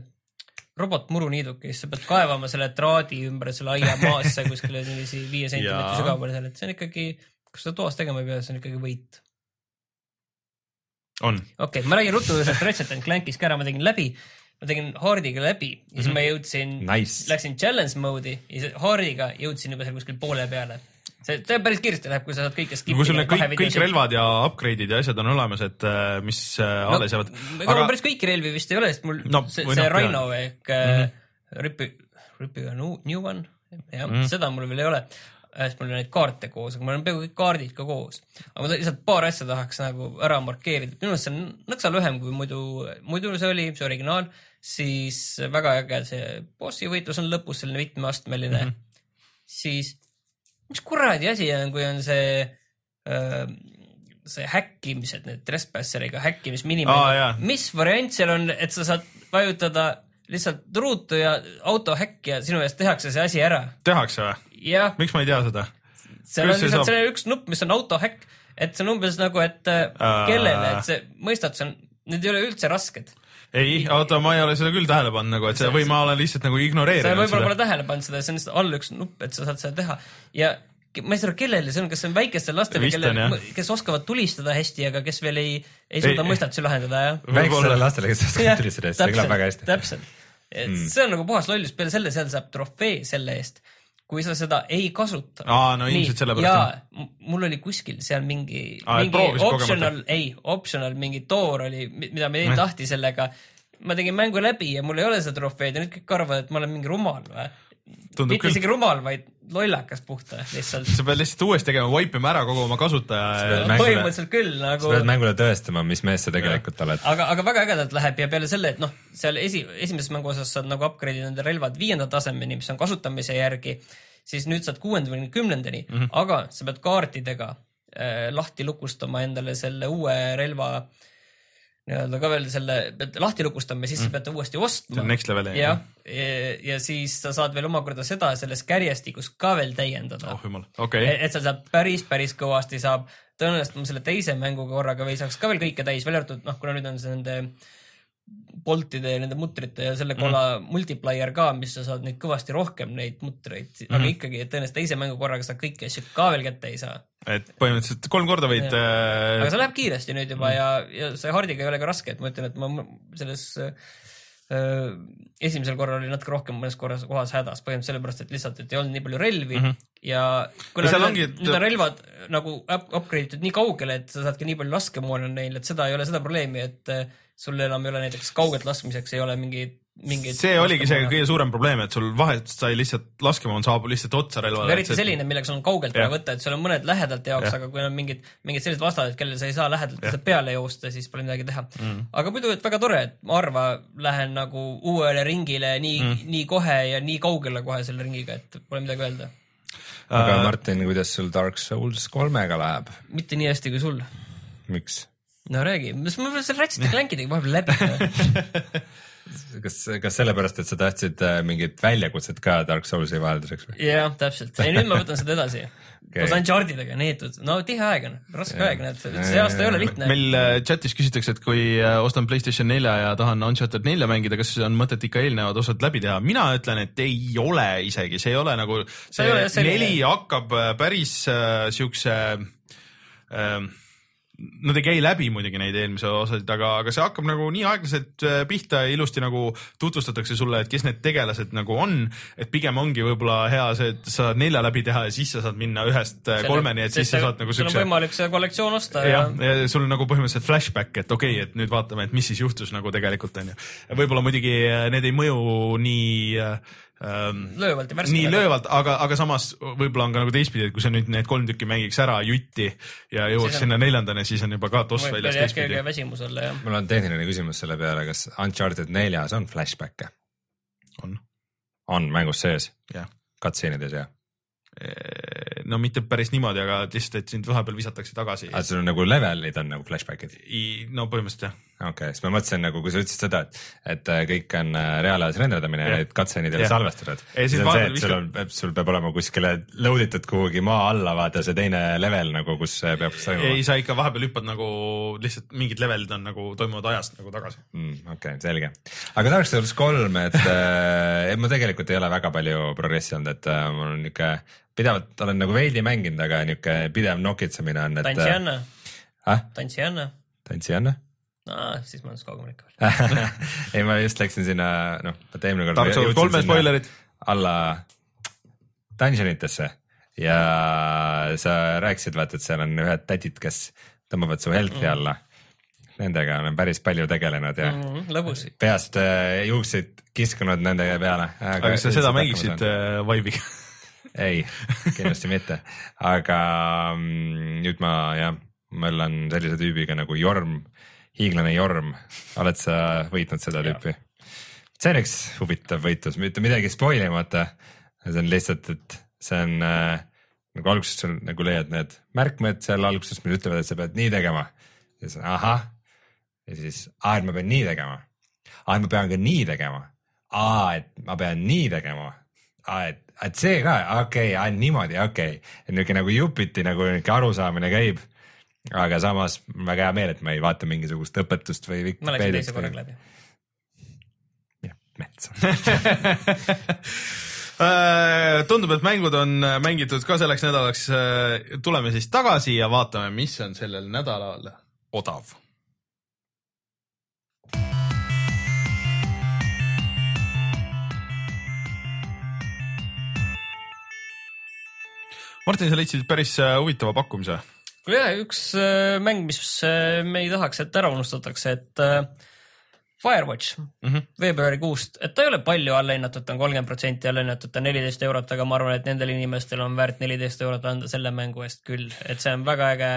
robotmuruniiduki, siis sa pead kaevama selle traadi ümber selle aia maasse kuskile niiviisi viie sentimeetri sügavale seal, et see on ikkagi, kui seda toas tegema ei pea, see on ikkagi võit. on. okei okay,, ma räägin ruttu sellest Ratchet and Clankist ka ära, ma tegin läbi, ma tegin Hardiga läbi ja siis ma jõudsin Nice. läksin challenge mode'i ja Hardiga jõudsin juba seal kuskil poole peale. see, see päris kiiresti läheb, kui sa saad kõike skip kui sul need kõik, kõik relvad ja upgrade'id ja asjad on olemas, et äh, mis äh, alles jäävad. ega mul päris kõiki relvi vist ei ole, sest mul No, no, see, see noh, Rhino ehk mm Mhm. -hmm. Ripi, Ripiga new, new one, jah mm, -hmm. seda mul veel ei ole. Sest mul on neid kaarte koos, aga mul on peaaegu kõik kaardid ka koos. aga ma lihtsalt paar asja tahaks nagu ära markeerida, minu arust see on nõksa lühem kui muidu, muidu see oli, see originaal, siis väga äge see bossi võitlus on lõpus selline mitmeastmeline mm, -hmm. siis mis kuradi asi on, kui on see, see häkkimised, need Trespasseriga häkkimisminimängud Aa, jaa. mis variant seal on, et sa saad vajutada lihtsalt ruutu ja auto häkki ja sinu eest tehakse see asi ära. tehakse või? jah, miks ma ei tea seda? seal on see lihtsalt selline üks nupp, mis on autohäkk, et see on umbes nagu, et äh, kellele, et see mõistad, see on, need ei ole üldse rasked. ei, oota, ma ei ole seda küll tähele pannud nagu, et see või ma olen lihtsalt nagu sa ignoreerinud võib-olla pole seda. tähele pannud seda, see on lihtsalt all üks nupp, et sa saad seda teha ja ma ei saa aru, kellele see on, kas see on väikestel lastel, kellel kes oskavad tulistada hästi, aga kes veel ei, ei suuda mõistatusi lahendada, jah. väikestele lastele, kes oskavad tulistada, see kõlab väga hästi. täpselt, see on nagu puhas lollus, peale selle seal saab trofee selle eest, kui sa seda ei kasuta. Aa, no ilmselt sellepärast, jaa, mul oli kuskil seal mingi, mingi optional, ei, optional mingi toor oli, mida me tegime tahti sellega. ma tegin mängu läbi ja mul ei ole seda trofeed ja nüüd kõik arvavad, et ma olen mingi rumal või. Tundub mitte küll. isegi rumal, vaid lollakas puhta lihtsalt. sa pead lihtsalt uuesti tegema, wipe ima ära kogu oma kasutaja ja mängule- põhimõtteliselt küll nagu sa pead mängule tõestama, mis mees sa tegelikult oled. aga, aga väga ägedalt läheb ja peale selle, et noh, seal esi, esimeses mängu osas saad nagu upgrade ida nende relvad viienda tasemeni, mis on kasutamise järgi, siis nüüd saad kuuenda või kümnendani mm, -hmm. aga sa pead kaartidega äh, lahti lukustama endale selle uue relva nii-öelda ka veel selle, pead lahti lukustama ja siis mm. ta uuesti ostma. Next level, jah. jah, ja, ja siis sa saad veel omakorda seda selles kärjestikus ka veel täiendada oh jumal, okei et, et seal saab päris, päris kõvasti saab, tõenäoliselt ma selle teise mänguga korraga või saaks ka veel kõike täis, välja arvatud noh, kuna nüüd on see nende boltide ja nende mutrite ja selle kola mm. multiplier ka, mis sa saad neid kõvasti rohkem neid mutreid mm, -hmm. aga ikkagi, et tõenäoliselt teise mängu korraga sa kõiki asju ka veel kätte ei saa. et põhimõtteliselt kolm korda võid aga äh, see läheb kiiresti nüüd juba mm. ja, ja see hardiga ei ole ka raske, et ma ütlen, et ma selles äh, esimesel korral oli natuke rohkem mõnes korras kohas hädas, põhimõtteliselt sellepärast, et lihtsalt, et ei olnud nii palju relvi mm -hmm. ja kuna Ja nüüd, ongi, et- nüüd on relvad nagu up, upgrade itud nii kaugele, et sa saadki nii palju laskemoona neil, et seda ei ole seda probleemi, et äh, sul enam ei ole näiteks kaugelt laskmiseks ei ole mingeid, mingeid see oligi see kõige suurem probleem, et sul vahet sai lihtsalt laskemoon saabub lihtsalt otsa relvale. eriti selline, millega sul on kaugelt vaja võtta, et sul on mõned lähedalt jaoks, Jah. aga kui on mingid, mingid sellised vastased, kellele sa ei saa lähedalt lihtsalt peale joosta, siis pole midagi teha mm.. aga muidu, et väga tore, et ma harva lähen nagu uuele ringile nii mm., nii kohe ja nii kaugele kohe selle ringiga, et pole midagi öelda. aga Martin, kuidas sul Dark Souls kolmega läheb? mitte nii hästi kui sul. miks? No räägi, mis ma seal Ratchet Clankidega vahepeal läbi. kas, kas sellepärast, et sa tahtsid äh, mingit väljakutset ka Dark Soulsi vahelduseks või? jah, täpselt. ei, nüüd ma võtan seda edasi Okei. koos Unchartedega neetud, no tihe aeg on, raske aeg, näed, see aasta ei ole lihtne. meil äh, chatis küsitakse, et kui äh, ostan Playstation nelja ja tahan Uncharted nelja mängida, kas on mõtet ikka eelnevad osad läbi teha? mina ütlen, et ei ole isegi, see ei ole nagu, see ei ole selline. neli hakkab päris äh, siukse äh, Nad ei käi läbi muidugi neid eelmise osasid, aga, aga see hakkab nagu nii aeglaselt äh, pihta ja ilusti nagu tutvustatakse sulle, et kes need tegelased nagu on. et pigem ongi võib-olla hea see, et sa saad nelja läbi teha ja siis sa saad minna ühest äh, kolmeni, et siis sa saad nagu sul on siukse võimalik see kollektsioon osta ja, jah, ja sul on nagu põhimõtteliselt flashback, et okei okay,, et nüüd vaatame, et mis siis juhtus nagu tegelikult onju. võib-olla muidugi äh, need ei mõju nii ähm, löövalt ja värskelt. nii löövalt, aga, aga samas võib-olla on ka nagu teistpidi, et kui sa nüüd need kolm tükki mängiks ära jutti ja jõuaks sinna neljandani, siis on juba ka toss väljas veel jah teistpidi väsimus olla jah. mul on tehniline küsimus selle peale, kas Uncharted neljas on flashback'e? on, on mängus sees? jah. Cutscene'ides ja? no mitte päris niimoodi, aga lihtsalt, et sind vahepeal visatakse tagasi. aga sul on nagu levelid on nagu flashback'id? no põhimõtteliselt jah. Okei okay,, siis ma mõtlesin nagu, kui sa ütlesid seda, et, et äh, kõik on äh, reaalajas renderdamine ja Jah. need cutscene'id ei ole Jah. salvestatud. Ja siis on see, et sul on, sul peab olema kuskile load itud kuhugi maa alla, vaata see teine level nagu, kus see peab toimuma ei, sa ikka vahepeal hüppad nagu lihtsalt mingid levelid on nagu toimuvad ajast nagu tagasi. mm,. okei okay,, selge. aga Dark Souls kolm, et äh, et ma tegelikult ei ole väga palju progressi olnud, et äh, mul on niuke pidevalt olen nagu veidi mänginud, aga niuke pidev nokitsemine on, et. tantsijanna, ah, tantsijanna. tantsijanna? aa, siis ma olen kaugemal ikka veel. ei, ma just läksin sinna, noh, vaata eelmine kord. Dark Souls kolme spoilerid. alla dungeonitesse ja sa rääkisid, vaata, et seal on ühed tädid, kes tõmbavad su health'i Mhm. alla. Nendega olen päris palju tegelenud ja mm. lõbus. peast äh, juukseid kiskunud nende peale. aga kas sa seda mängiksid äh, Vive'iga? ei, kindlasti mitte, aga mm, nüüd ma jah, möllan sellise tüübiga nagu Jorm, hiiglane Jorm, oled sa võitnud seda tüüpi? see on üks huvitav võitlus, mitte midagi spoil imata. see on lihtsalt, et see on äh, nagu alguses sul nagu leiad need märkmed seal alguses, mis ütlevad, et sa pead nii tegema. ja siis ahah. ja siis, aa, et ma pean nii tegema. aa, et ma pean ka nii tegema. aa, et ma pean nii tegema. aa, et, et see ka, okei okay,, niimoodi, okei okay.. et niuke nagu jupiti nagu niuke arusaamine käib. Aga samas väga hea meel, et ma ei vaata mingisugust õpetust või. ma läksin teise korraga läbi. jah, metsa Äh, tundub, et mängud on mängitud ka selleks nädalaks. tuleme siis tagasi ja vaatame, mis on sellel nädalal odav. Martin, sa leidsid päris äh, huvitava pakkumise. Kuule jah, üks äh, mäng, mis äh, me ei tahaks, et ära unustatakse, et äh, Firewatch mm. -hmm. veebruarikuust, et ta ei ole palju alla hinnatud, ta on kolmkümmend protsenti alla hinnatud, ta on neliteist eurot, aga ma arvan, et nendel inimestel on väärt neliteist eurot anda selle mängu eest küll, et see on väga äge,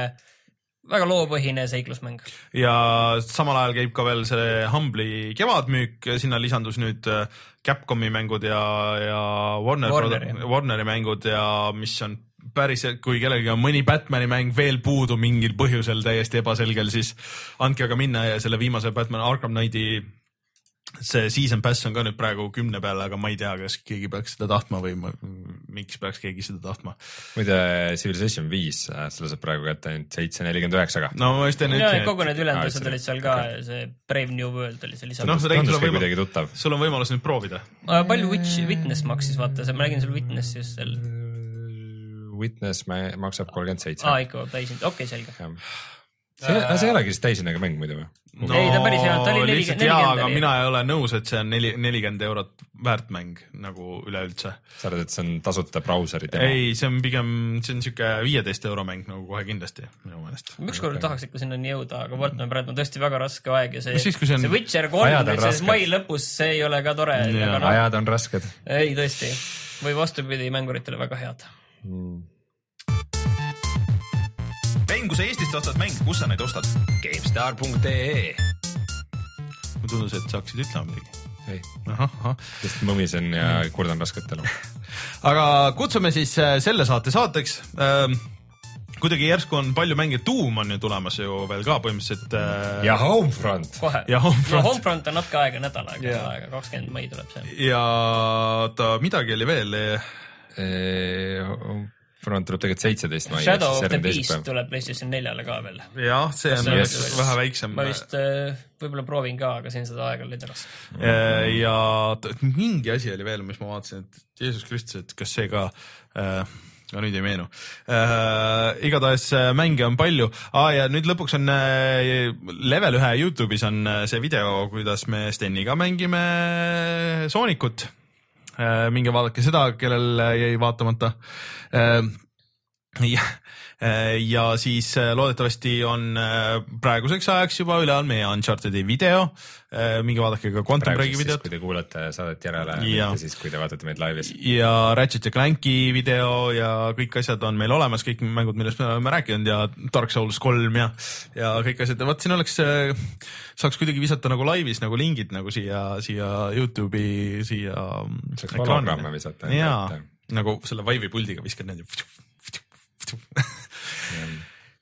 väga loopõhine seiklusmäng. ja samal ajal käib ka veel see Humble'i kevadmüük, sinna lisandus nüüd Capcomi mängud ja, ja Warner, Warneri. Warneri mängud ja mis on päriselt, kui kellelgi on mõni Batman'i mäng veel puudu mingil põhjusel täiesti ebaselgel, siis andke aga minna ja selle viimase Batman Arkham Knighti see season pass on ka nüüd praegu kümne peal, aga ma ei tea, kas keegi peaks seda tahtma või ma, miks peaks keegi seda tahtma. muide Civilization viis, selle saab praegu kätte ainult seitse nelikümmend üheksaga. no ma just enne ja ütlesin, kogu need ülejäänud Aa, asjad see- olid seal ka see Brave New World oli see lisandus noh, no,. sa tegid, sul tundus on ka võimalus, kuidagi tuttav. sul on võimalus nüüd proovida. palju Witch, Witness maksis, vaata, ma nägin sul Witnessis seal. Witness mä- maksab kolmkümmend seitse aa, ikka täishind, okei okay,, selge. see, see ei olegi siis täishinnaga mäng muidu või? no Ei, ta on päris hea, ta oli lihtsalt 40 jaa, aga oli. mina ei ole nõus, et see on neli, nelikümmend eurot väärt mäng nagu üleüldse. sa arvad, et see on tasuta brauseri demo? ei, see on pigem, see on siuke viieteist euro mäng nagu kohe kindlasti minu meelest. ükskord tahaks ikka sinnani jõuda, aga vaatame, praegu on tõesti väga raske aeg ja see, see on- see Witcher kolm rasked. mai lõpus, see ei ole ka tore, noh, ajad on rasked. ei tõesti. või vastupidi, mänguritele väga head. mäng, kui sa Eestist ostad mänge, kus sa neid ostad? GameStar.ee mulle tundus, et sa hakkasid ütlema midagi. ei, sest mõmisen ja kurdan rasket elu. aga kutsume siis äh, selle saate saateks ähm,. kuidagi järsku on palju mänge, Doom on ju tulemas ju veel ka põhimõtteliselt äh,. ja Homefront. kohe. Ja Homefront. no Homefront on natuke aega, nädal aega yeah., kakskümmend mai tuleb see. ja ta midagi oli veel. Homefront tuleb tegelikult seitseteist mai. Shadow of the Beast tuleb PlayStation neljale ka veel. jah, see on yes. on- vähe väiksem. ma vist võib-olla proovin ka, aga siin seda aega leida raske. Äh, ja mingi asi oli veel, mis ma vaatasin, et Jeesus Kristus, et kas see ka äh,, no nüüd ei meenu äh,. igatahes mänge on palju ah, ja nüüd lõpuks on äh, level ühe Youtube'is on see video, kuidas me Steniga mängime Soonikut. Minge vaadake seda, kellel äh, jäi vaatamata äh,. Ja, äh, ja siis äh, loodetavasti on äh, praeguseks ajaks juba üleval meie Uncharted'i video. minge vaadake ka Quantum Breaki videot kui te kuulate saadet järele, mitte siis, kui te vaatate meid laivis. ja Ratchet ja Clanki video ja kõik asjad on meil olemas, kõik mängud, millest me oleme rääkinud ja Dark Souls kolm ja, ja kõik asjad ja vot siin oleks, saaks kuidagi visata nagu laivis nagu lingid nagu siia, siia Youtube'i siia. Saaks hologramme visata jaa nagu selle Vive'i puldiga viskad need ja.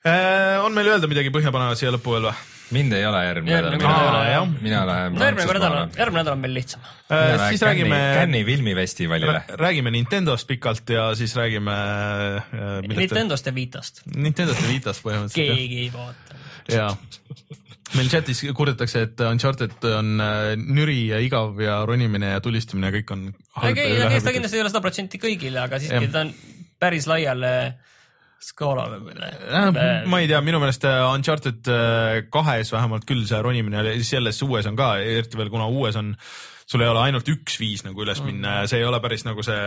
Äh, on meil öelda midagi põhjapanevat siia lõppu veel või? mind ei ole järgmine nädal kord ole, jah. mina lähen no järgmine nädal on, järgmine nädal on meil lihtsam. Äh, siis räägime, Cannes'i filmifestivalile. räägime Nintendost pikalt ja siis räägime. Nintendost ja Vitast. Nintendost ja Vitast põhimõtteliselt keegi ei vaata. ja meil chatis kurdetakse, et Uncharted on äh, nüri ja igav ja ronimine ja tulistamine ja kõik on. ta kindlasti ei ole sada protsenti kõigile, aga siiski Jah. ta on päris laiale skaalale või? ma ei tea, minu meelest äh, Uncharted äh, kahes vähemalt küll see ronimine, siis selles uues on ka, eriti veel kuna uues on, sul ei ole ainult üks viis nagu üles minna ja see ei ole päris nagu see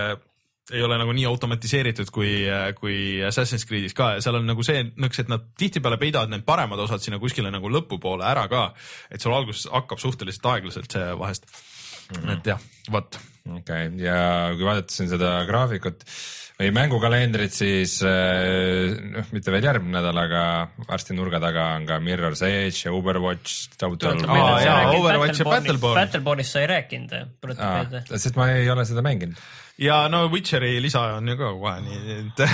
ei ole nagu nii automatiseeritud kui, kui Assassin's Creed'is ka ja seal on nagu see nõks, et nad tihtipeale peidavad need paremad osad sinna kuskile nagu lõpupoole ära ka, et sul alguses hakkab suhteliselt aeglaselt see vahest mm. -hmm. et jah, vot. okei okay., ja kui vaadata siin seda graafikut või mängukalendrit, siis äh, noh, mitte veel järgmine nädal, aga varsti nurga taga on ka Mirror's Edge ja Overwatch Overwatch ja Battleborn. Battlebornist sa ei rääkinud, tuletan meelde. sest ma ei ole seda mänginud. ja no Witcheri lisa on ju ka kohe nii, et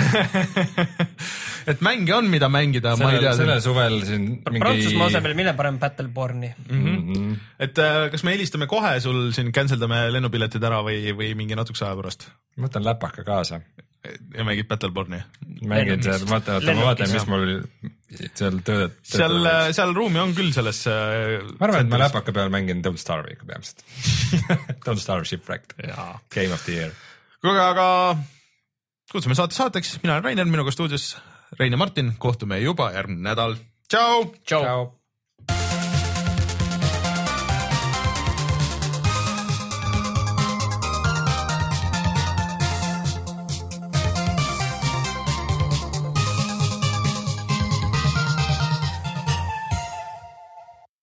et mänge on, mida mängida, ma ei sellel, tea sellel. suvel siin Prantsusmaa mingi asemel mine parem Battleborne'i. mm, et äh, kas me helistame kohe sul siin, cancel dame lennupiletid ära või, või mingi natukese aja pärast ma võtan läpaka kaasa, ja mängid Battleborne'i? mängin seal, vaata, oota, ma vaatan, mis mul seal tööd. seal, seal ruumi on küll selles. äh, ma arvan, et ma läpaka peal mängin Don't Starve'i ikka peamiselt Don't Starve Shipwrecked, Game of the Year. kuulge, aga kutsume saate saateks, mina olen Rainer, minuga stuudios Rein ja Martin, kohtume juba järgmine nädal. tšau. tšau. tšau.